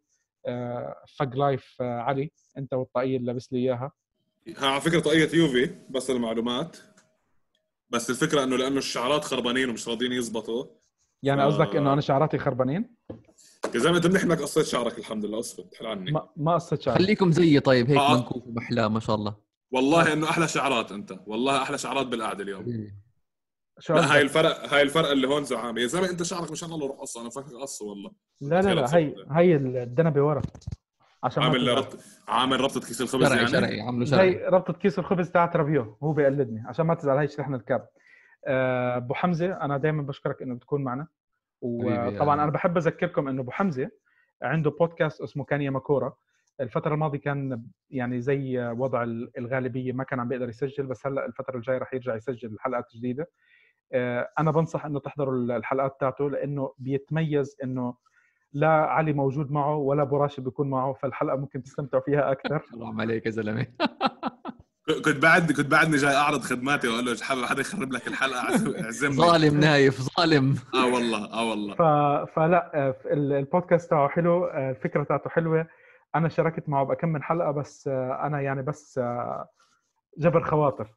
فق لايف علي. أنت والطاقيه اللي لابس لي إياها. على فكرة طاقيه يوفي بس المعلومات. بس الفكرة إنه لأنه الشعرات خربانين ومش راضيين يزبطوا. يعني قصدك إنه أنا شعراتي خربانين؟ يا زلمة انت منيح انك قصيت شعرك الحمد لله اسكت حل عني ما, ما قصيت شعري. خليكم زيي طيب هيك آه. منكوف ومحلاه ما شاء الله. والله إنه أحلى شعرات أنت والله أحلى شعرات بالقعدة اليوم. لا هاي الفرق هاي الفرق اللي هون زعامة. يا زلمة أنت شعرك مشان الله روح قصه أنا فاكر قصة والله. لا لا لا هي هي الدنبه ورا عشان عامل ربط عامل ربطة كيس الخبز شرعي يعني؟ شرعي عامله شرعي. هي ربطة كيس الخبز تاعت رابيو هو بيقلدني عشان ما تزعل هي شرحنا ال cap آه، أبو حمزة أنا دائما بشكرك إنه بتكون معنا. وطبعا أنا بحب أذكركم إنه أبو حمزة عنده بودكاست اسمه كان يا ما كورة. الفترة الماضية كان يعني زي وضع الغالبية ما كان عم بيقدر يسجل بس هلأ الفترة الجاية رح يرجع يسجل الحلقات الجديدة آه، أنا بنصح إنه تحضروا الحلقات تاعته لأنه بيتميز إنه لا علي موجود معه ولا أبو راشد بيكون معه فالحلقة ممكن تستمتعوا فيها أكثر. حرام عليك يا زلمة. كنت بعد كنت بعدني جاي اعرض خدماتي واقول له حابب حدا يخرب لك الحلقة اعزمني. ظالم نايف ظالم. آه والله آه والله. ف... فلا آه، البودكاست تاعه حلو آه، الفكرة تاعته حلوة. أنا شاركت معه بكم من حلقة بس آه، أنا يعني بس جبر خواطر.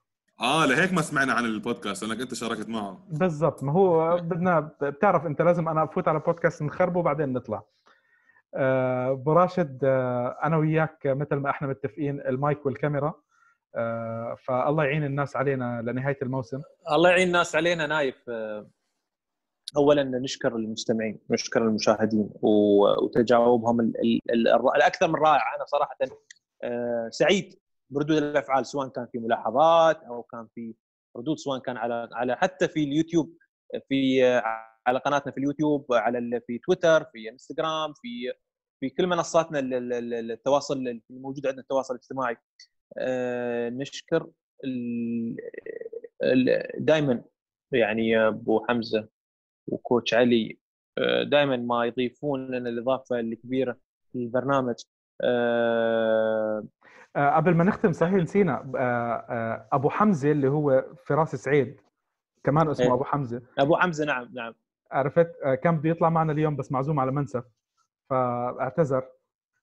آه لهيك ما سمعنا عن البودكاست لأنك أنت شاركت معه. بالضبط. ما هو بدنا بتعرف أنت لازم أنا أفوت على بودكاست نخربه وبعدين نطلع. ابو راشد أنا وياك مثل ما إحنا متفقين المايك والكاميرا. فالله يعين الناس علينا لنهاية الموسم. الله يعين الناس علينا نايف. آه، اولا نشكر المستمعين نشكر المشاهدين وتجاوبهم ال- ال- ال- الأكثر من رائع. أنا صراحة آه، سعيد بردود الأفعال سواء كان في ملاحظات أو كان في ردود سواء كان على على حتى في اليوتيوب في آه، على قناتنا في اليوتيوب على في تويتر في إنستغرام في في كل منصاتنا ال- ال- ال- التواصل الموجود عندنا التواصل الاجتماعي. آه، نشكر دائما يعني أبو حمزة وكوتش علي دائما ما يضيفون لنا الإضافة الكبيرة للبرنامج آه، آه، قبل ما نختم صحيح نسينا آه، آه، أبو حمزة اللي هو فراس سعيد كمان اسمه إيه. أبو حمزة. أبو حمزة نعم نعم. عرفت؟ آه، كان بده يطلع معنا اليوم بس معزوم على منسف فاعتذر.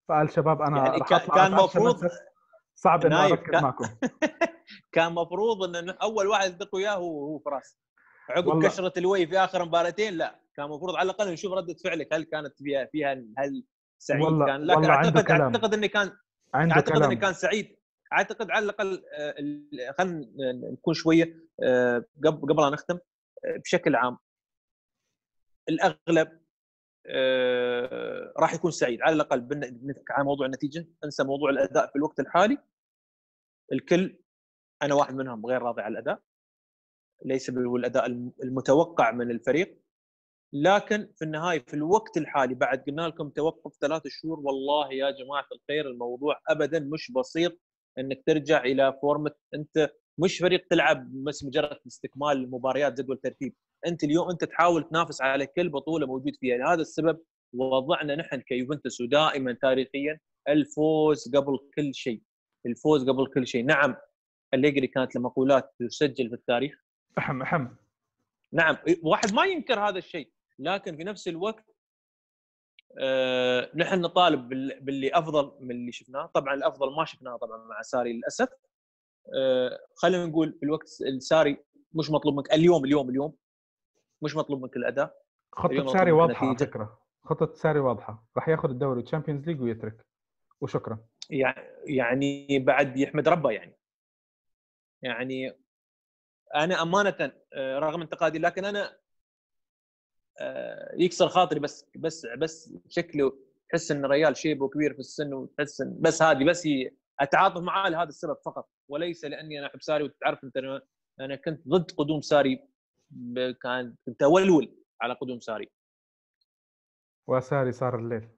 فقال شباب أنا يعني رح كان- أطلع صعب نايف أركز كان- معكم. كان مفروض إن أول واحد يلتقي وياه هو هو فراس. عقب والله. كشره الوي في آخر مباراتين لا. كان المفروض على الأقل نشوف ردة فعلك هل كانت فيها فيها هل سعيد والله- كان؟ لكن والله اعتقد كلام. أعتقد انه كان عنده أعتقد كلام. انه كان سعيد. أعتقد على الأقل آه، خلينا نكون شوية آه، قبل قبل لا نختم آه، بشكل عام الأغلب آه، راح يكون سعيد. على الأقل بن- بنتكلم عن موضوع النتيجة. انسى موضوع الأداء في الوقت الحالي. الكل أنا واحد منهم غير راضي على الأداء. ليس بالأداء الم- المتوقع من الفريق. لكن في النهاية في الوقت الحالي بعد قلنا لكم توقف ثلاث شهور والله يا جماعة الخير الموضوع ابدا مش بسيط. إنك ترجع إلى فورمة أنت مش فريق تلعب بس مجرد استكمال المباريات جدول ترتيب. أنت اليوم أنت تحاول تنافس على كل بطولة موجود فيها. لهذا السبب وضعنا نحن كيوفنتوس ودائما تاريخيا الفوز قبل كل شيء. الفوز قبل كل شيء. نعم أليجري كانت له مقولات تسجل في التاريخ. أحم أحم. نعم واحد ما ينكر هذا الشيء لكن في نفس الوقت آه نحن نطالب بال- باللي أفضل من اللي شفناه. طبعا الأفضل ما شفناه طبعا مع ساري للأسف. آه خلينا نقول في الوقت الساري مش مطلوب منك. اليوم اليوم اليوم. مش مطلوب منك الأداء. خطة ساري واضحة على. فكرة. خطة ساري واضحة. راح ياخذ الدوري والتشامبيونز ليج ويترك. وشكرا. يع- يعني بعد يحمد ربه يعني. يعني أنا أمانة آه، رغم انتقادي لكن أنا آه، يكسر خاطري بس بس بس شكله تحس إن ريال شيبه كبير في السن وتحس إن بس هذه بس هي أتعاطف معاه لهذا السبب فقط. وليس لأني أنا أحب ساري وتعرف أنت أنا كنت ضد قدوم ساري كان كنت اولول على قدوم ساري. وساري صار الليل.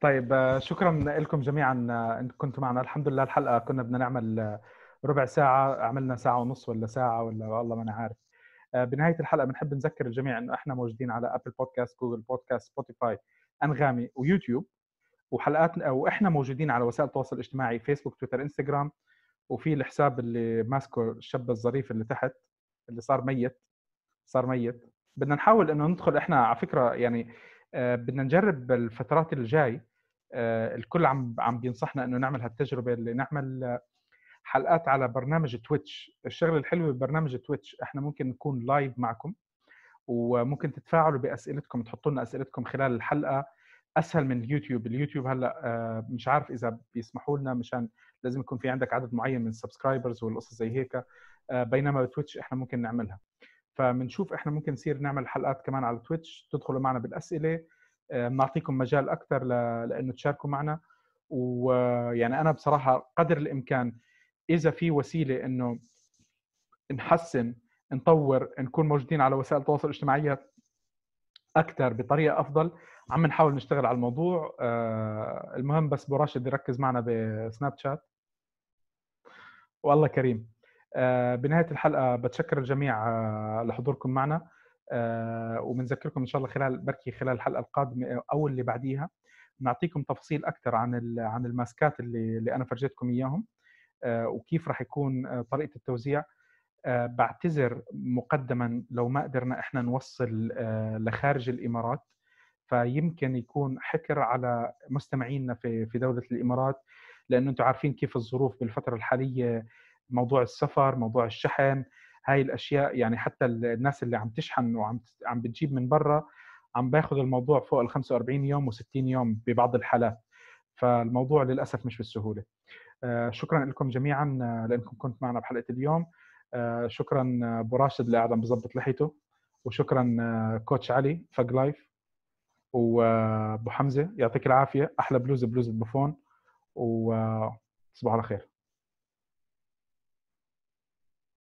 طيب شكرا لكم جميعا انكم كنتوا معنا. الحمد لله الحلقة كنا بدنا نعمل ربع ساعة عملنا ساعة ونص ولا ساعة ولا والله ما أنا عارف. بنهاية الحلقة بنحب نذكر الجميع إنه إحنا موجودين على ابل بودكاست جوجل بودكاست سبوتيفاي أنغامي ويوتيوب. وحلقاتنا وإحنا موجودين على وسائل التواصل الاجتماعي فيسبوك تويتر انستغرام وفي الحساب اللي ماسكه الشاب الظريف اللي تحت. اللي صار ميت صار ميت. بدنا نحاول إنه ندخل إحنا على فكرة يعني آه، بدنا نجرب الفترات الجاي آه، الكل عم عم بينصحنا إنه نعمل هالتجربة اللي نعمل حلقات على برنامج تويتش الشغلة الحلوة ببرنامج تويتش إحنا ممكن نكون live معكم وممكن تتفاعلوا بأسئلتكم تحطوا لنا أسئلتكم خلال الحلقة. أسهل من اليوتيوب. اليوتيوب هلأ آه، مش عارف إذا بيسمحوا لنا مشان لازم يكون في عندك عدد معين من ال subscribers والقصص زي هيك. بينما تويتش إحنا ممكن نعملها. فبنشوف إحنا ممكن نصير نعمل حلقات كمان على تويتش تدخلوا معنا بالأسئلة. آه، بنعطيكم مجال أكثر لأنه تشاركوا معنا. ويعني أنا بصراحة قدر الإمكان إذا في وسيلة إنه نحسن نطور نكون موجودين على وسائل التواصل الاجتماعي أكثر بطريقة أفضل عم نحاول نشتغل على الموضوع. آه، المهم بس ابو راشد يركز معنا بسناب شات. والله كريم. آه، بنهاية الحلقة بتشكر الجميع آه، لحضوركم معنا آه، وبنذكركم إن شاء الله خلال بركي خلال الحلقة القادمة أو اللي بعديها. نعطيكم تفاصيل أكثر عن عن الماسكات اللي اللي أنا فرجيتكم إياهم آه، وكيف راح يكون آه، طريقة التوزيع. آه، بعتذر مقدما لو ما قدرنا إحنا نوصل آه، لخارج الإمارات فيمكن يكون حكر على مستمعينا في في دولة الإمارات لأنه أنتم عارفين كيف الظروف بالفترة الحالية موضوع السفر موضوع الشحن هاي الأشياء يعني حتى الناس اللي عم تشحن وعم عم بتجيب من برا عم باخذ الموضوع فوق ال 45 يوم و60 يوم ببعض الحالات. فالموضوع للأسف مش بالسهولة. آه، شكرا لكم جميعا آه، لأنكم كنت معنا بحلقة اليوم. آه، شكرا أبو راشد اللي قاعد عم بظبط لحيته. وشكرا كوتش علي فج لايف. وأبو حمزة يعطيك العافية. أحلى بلوز بلوز بوفون وتصبحوا على خير.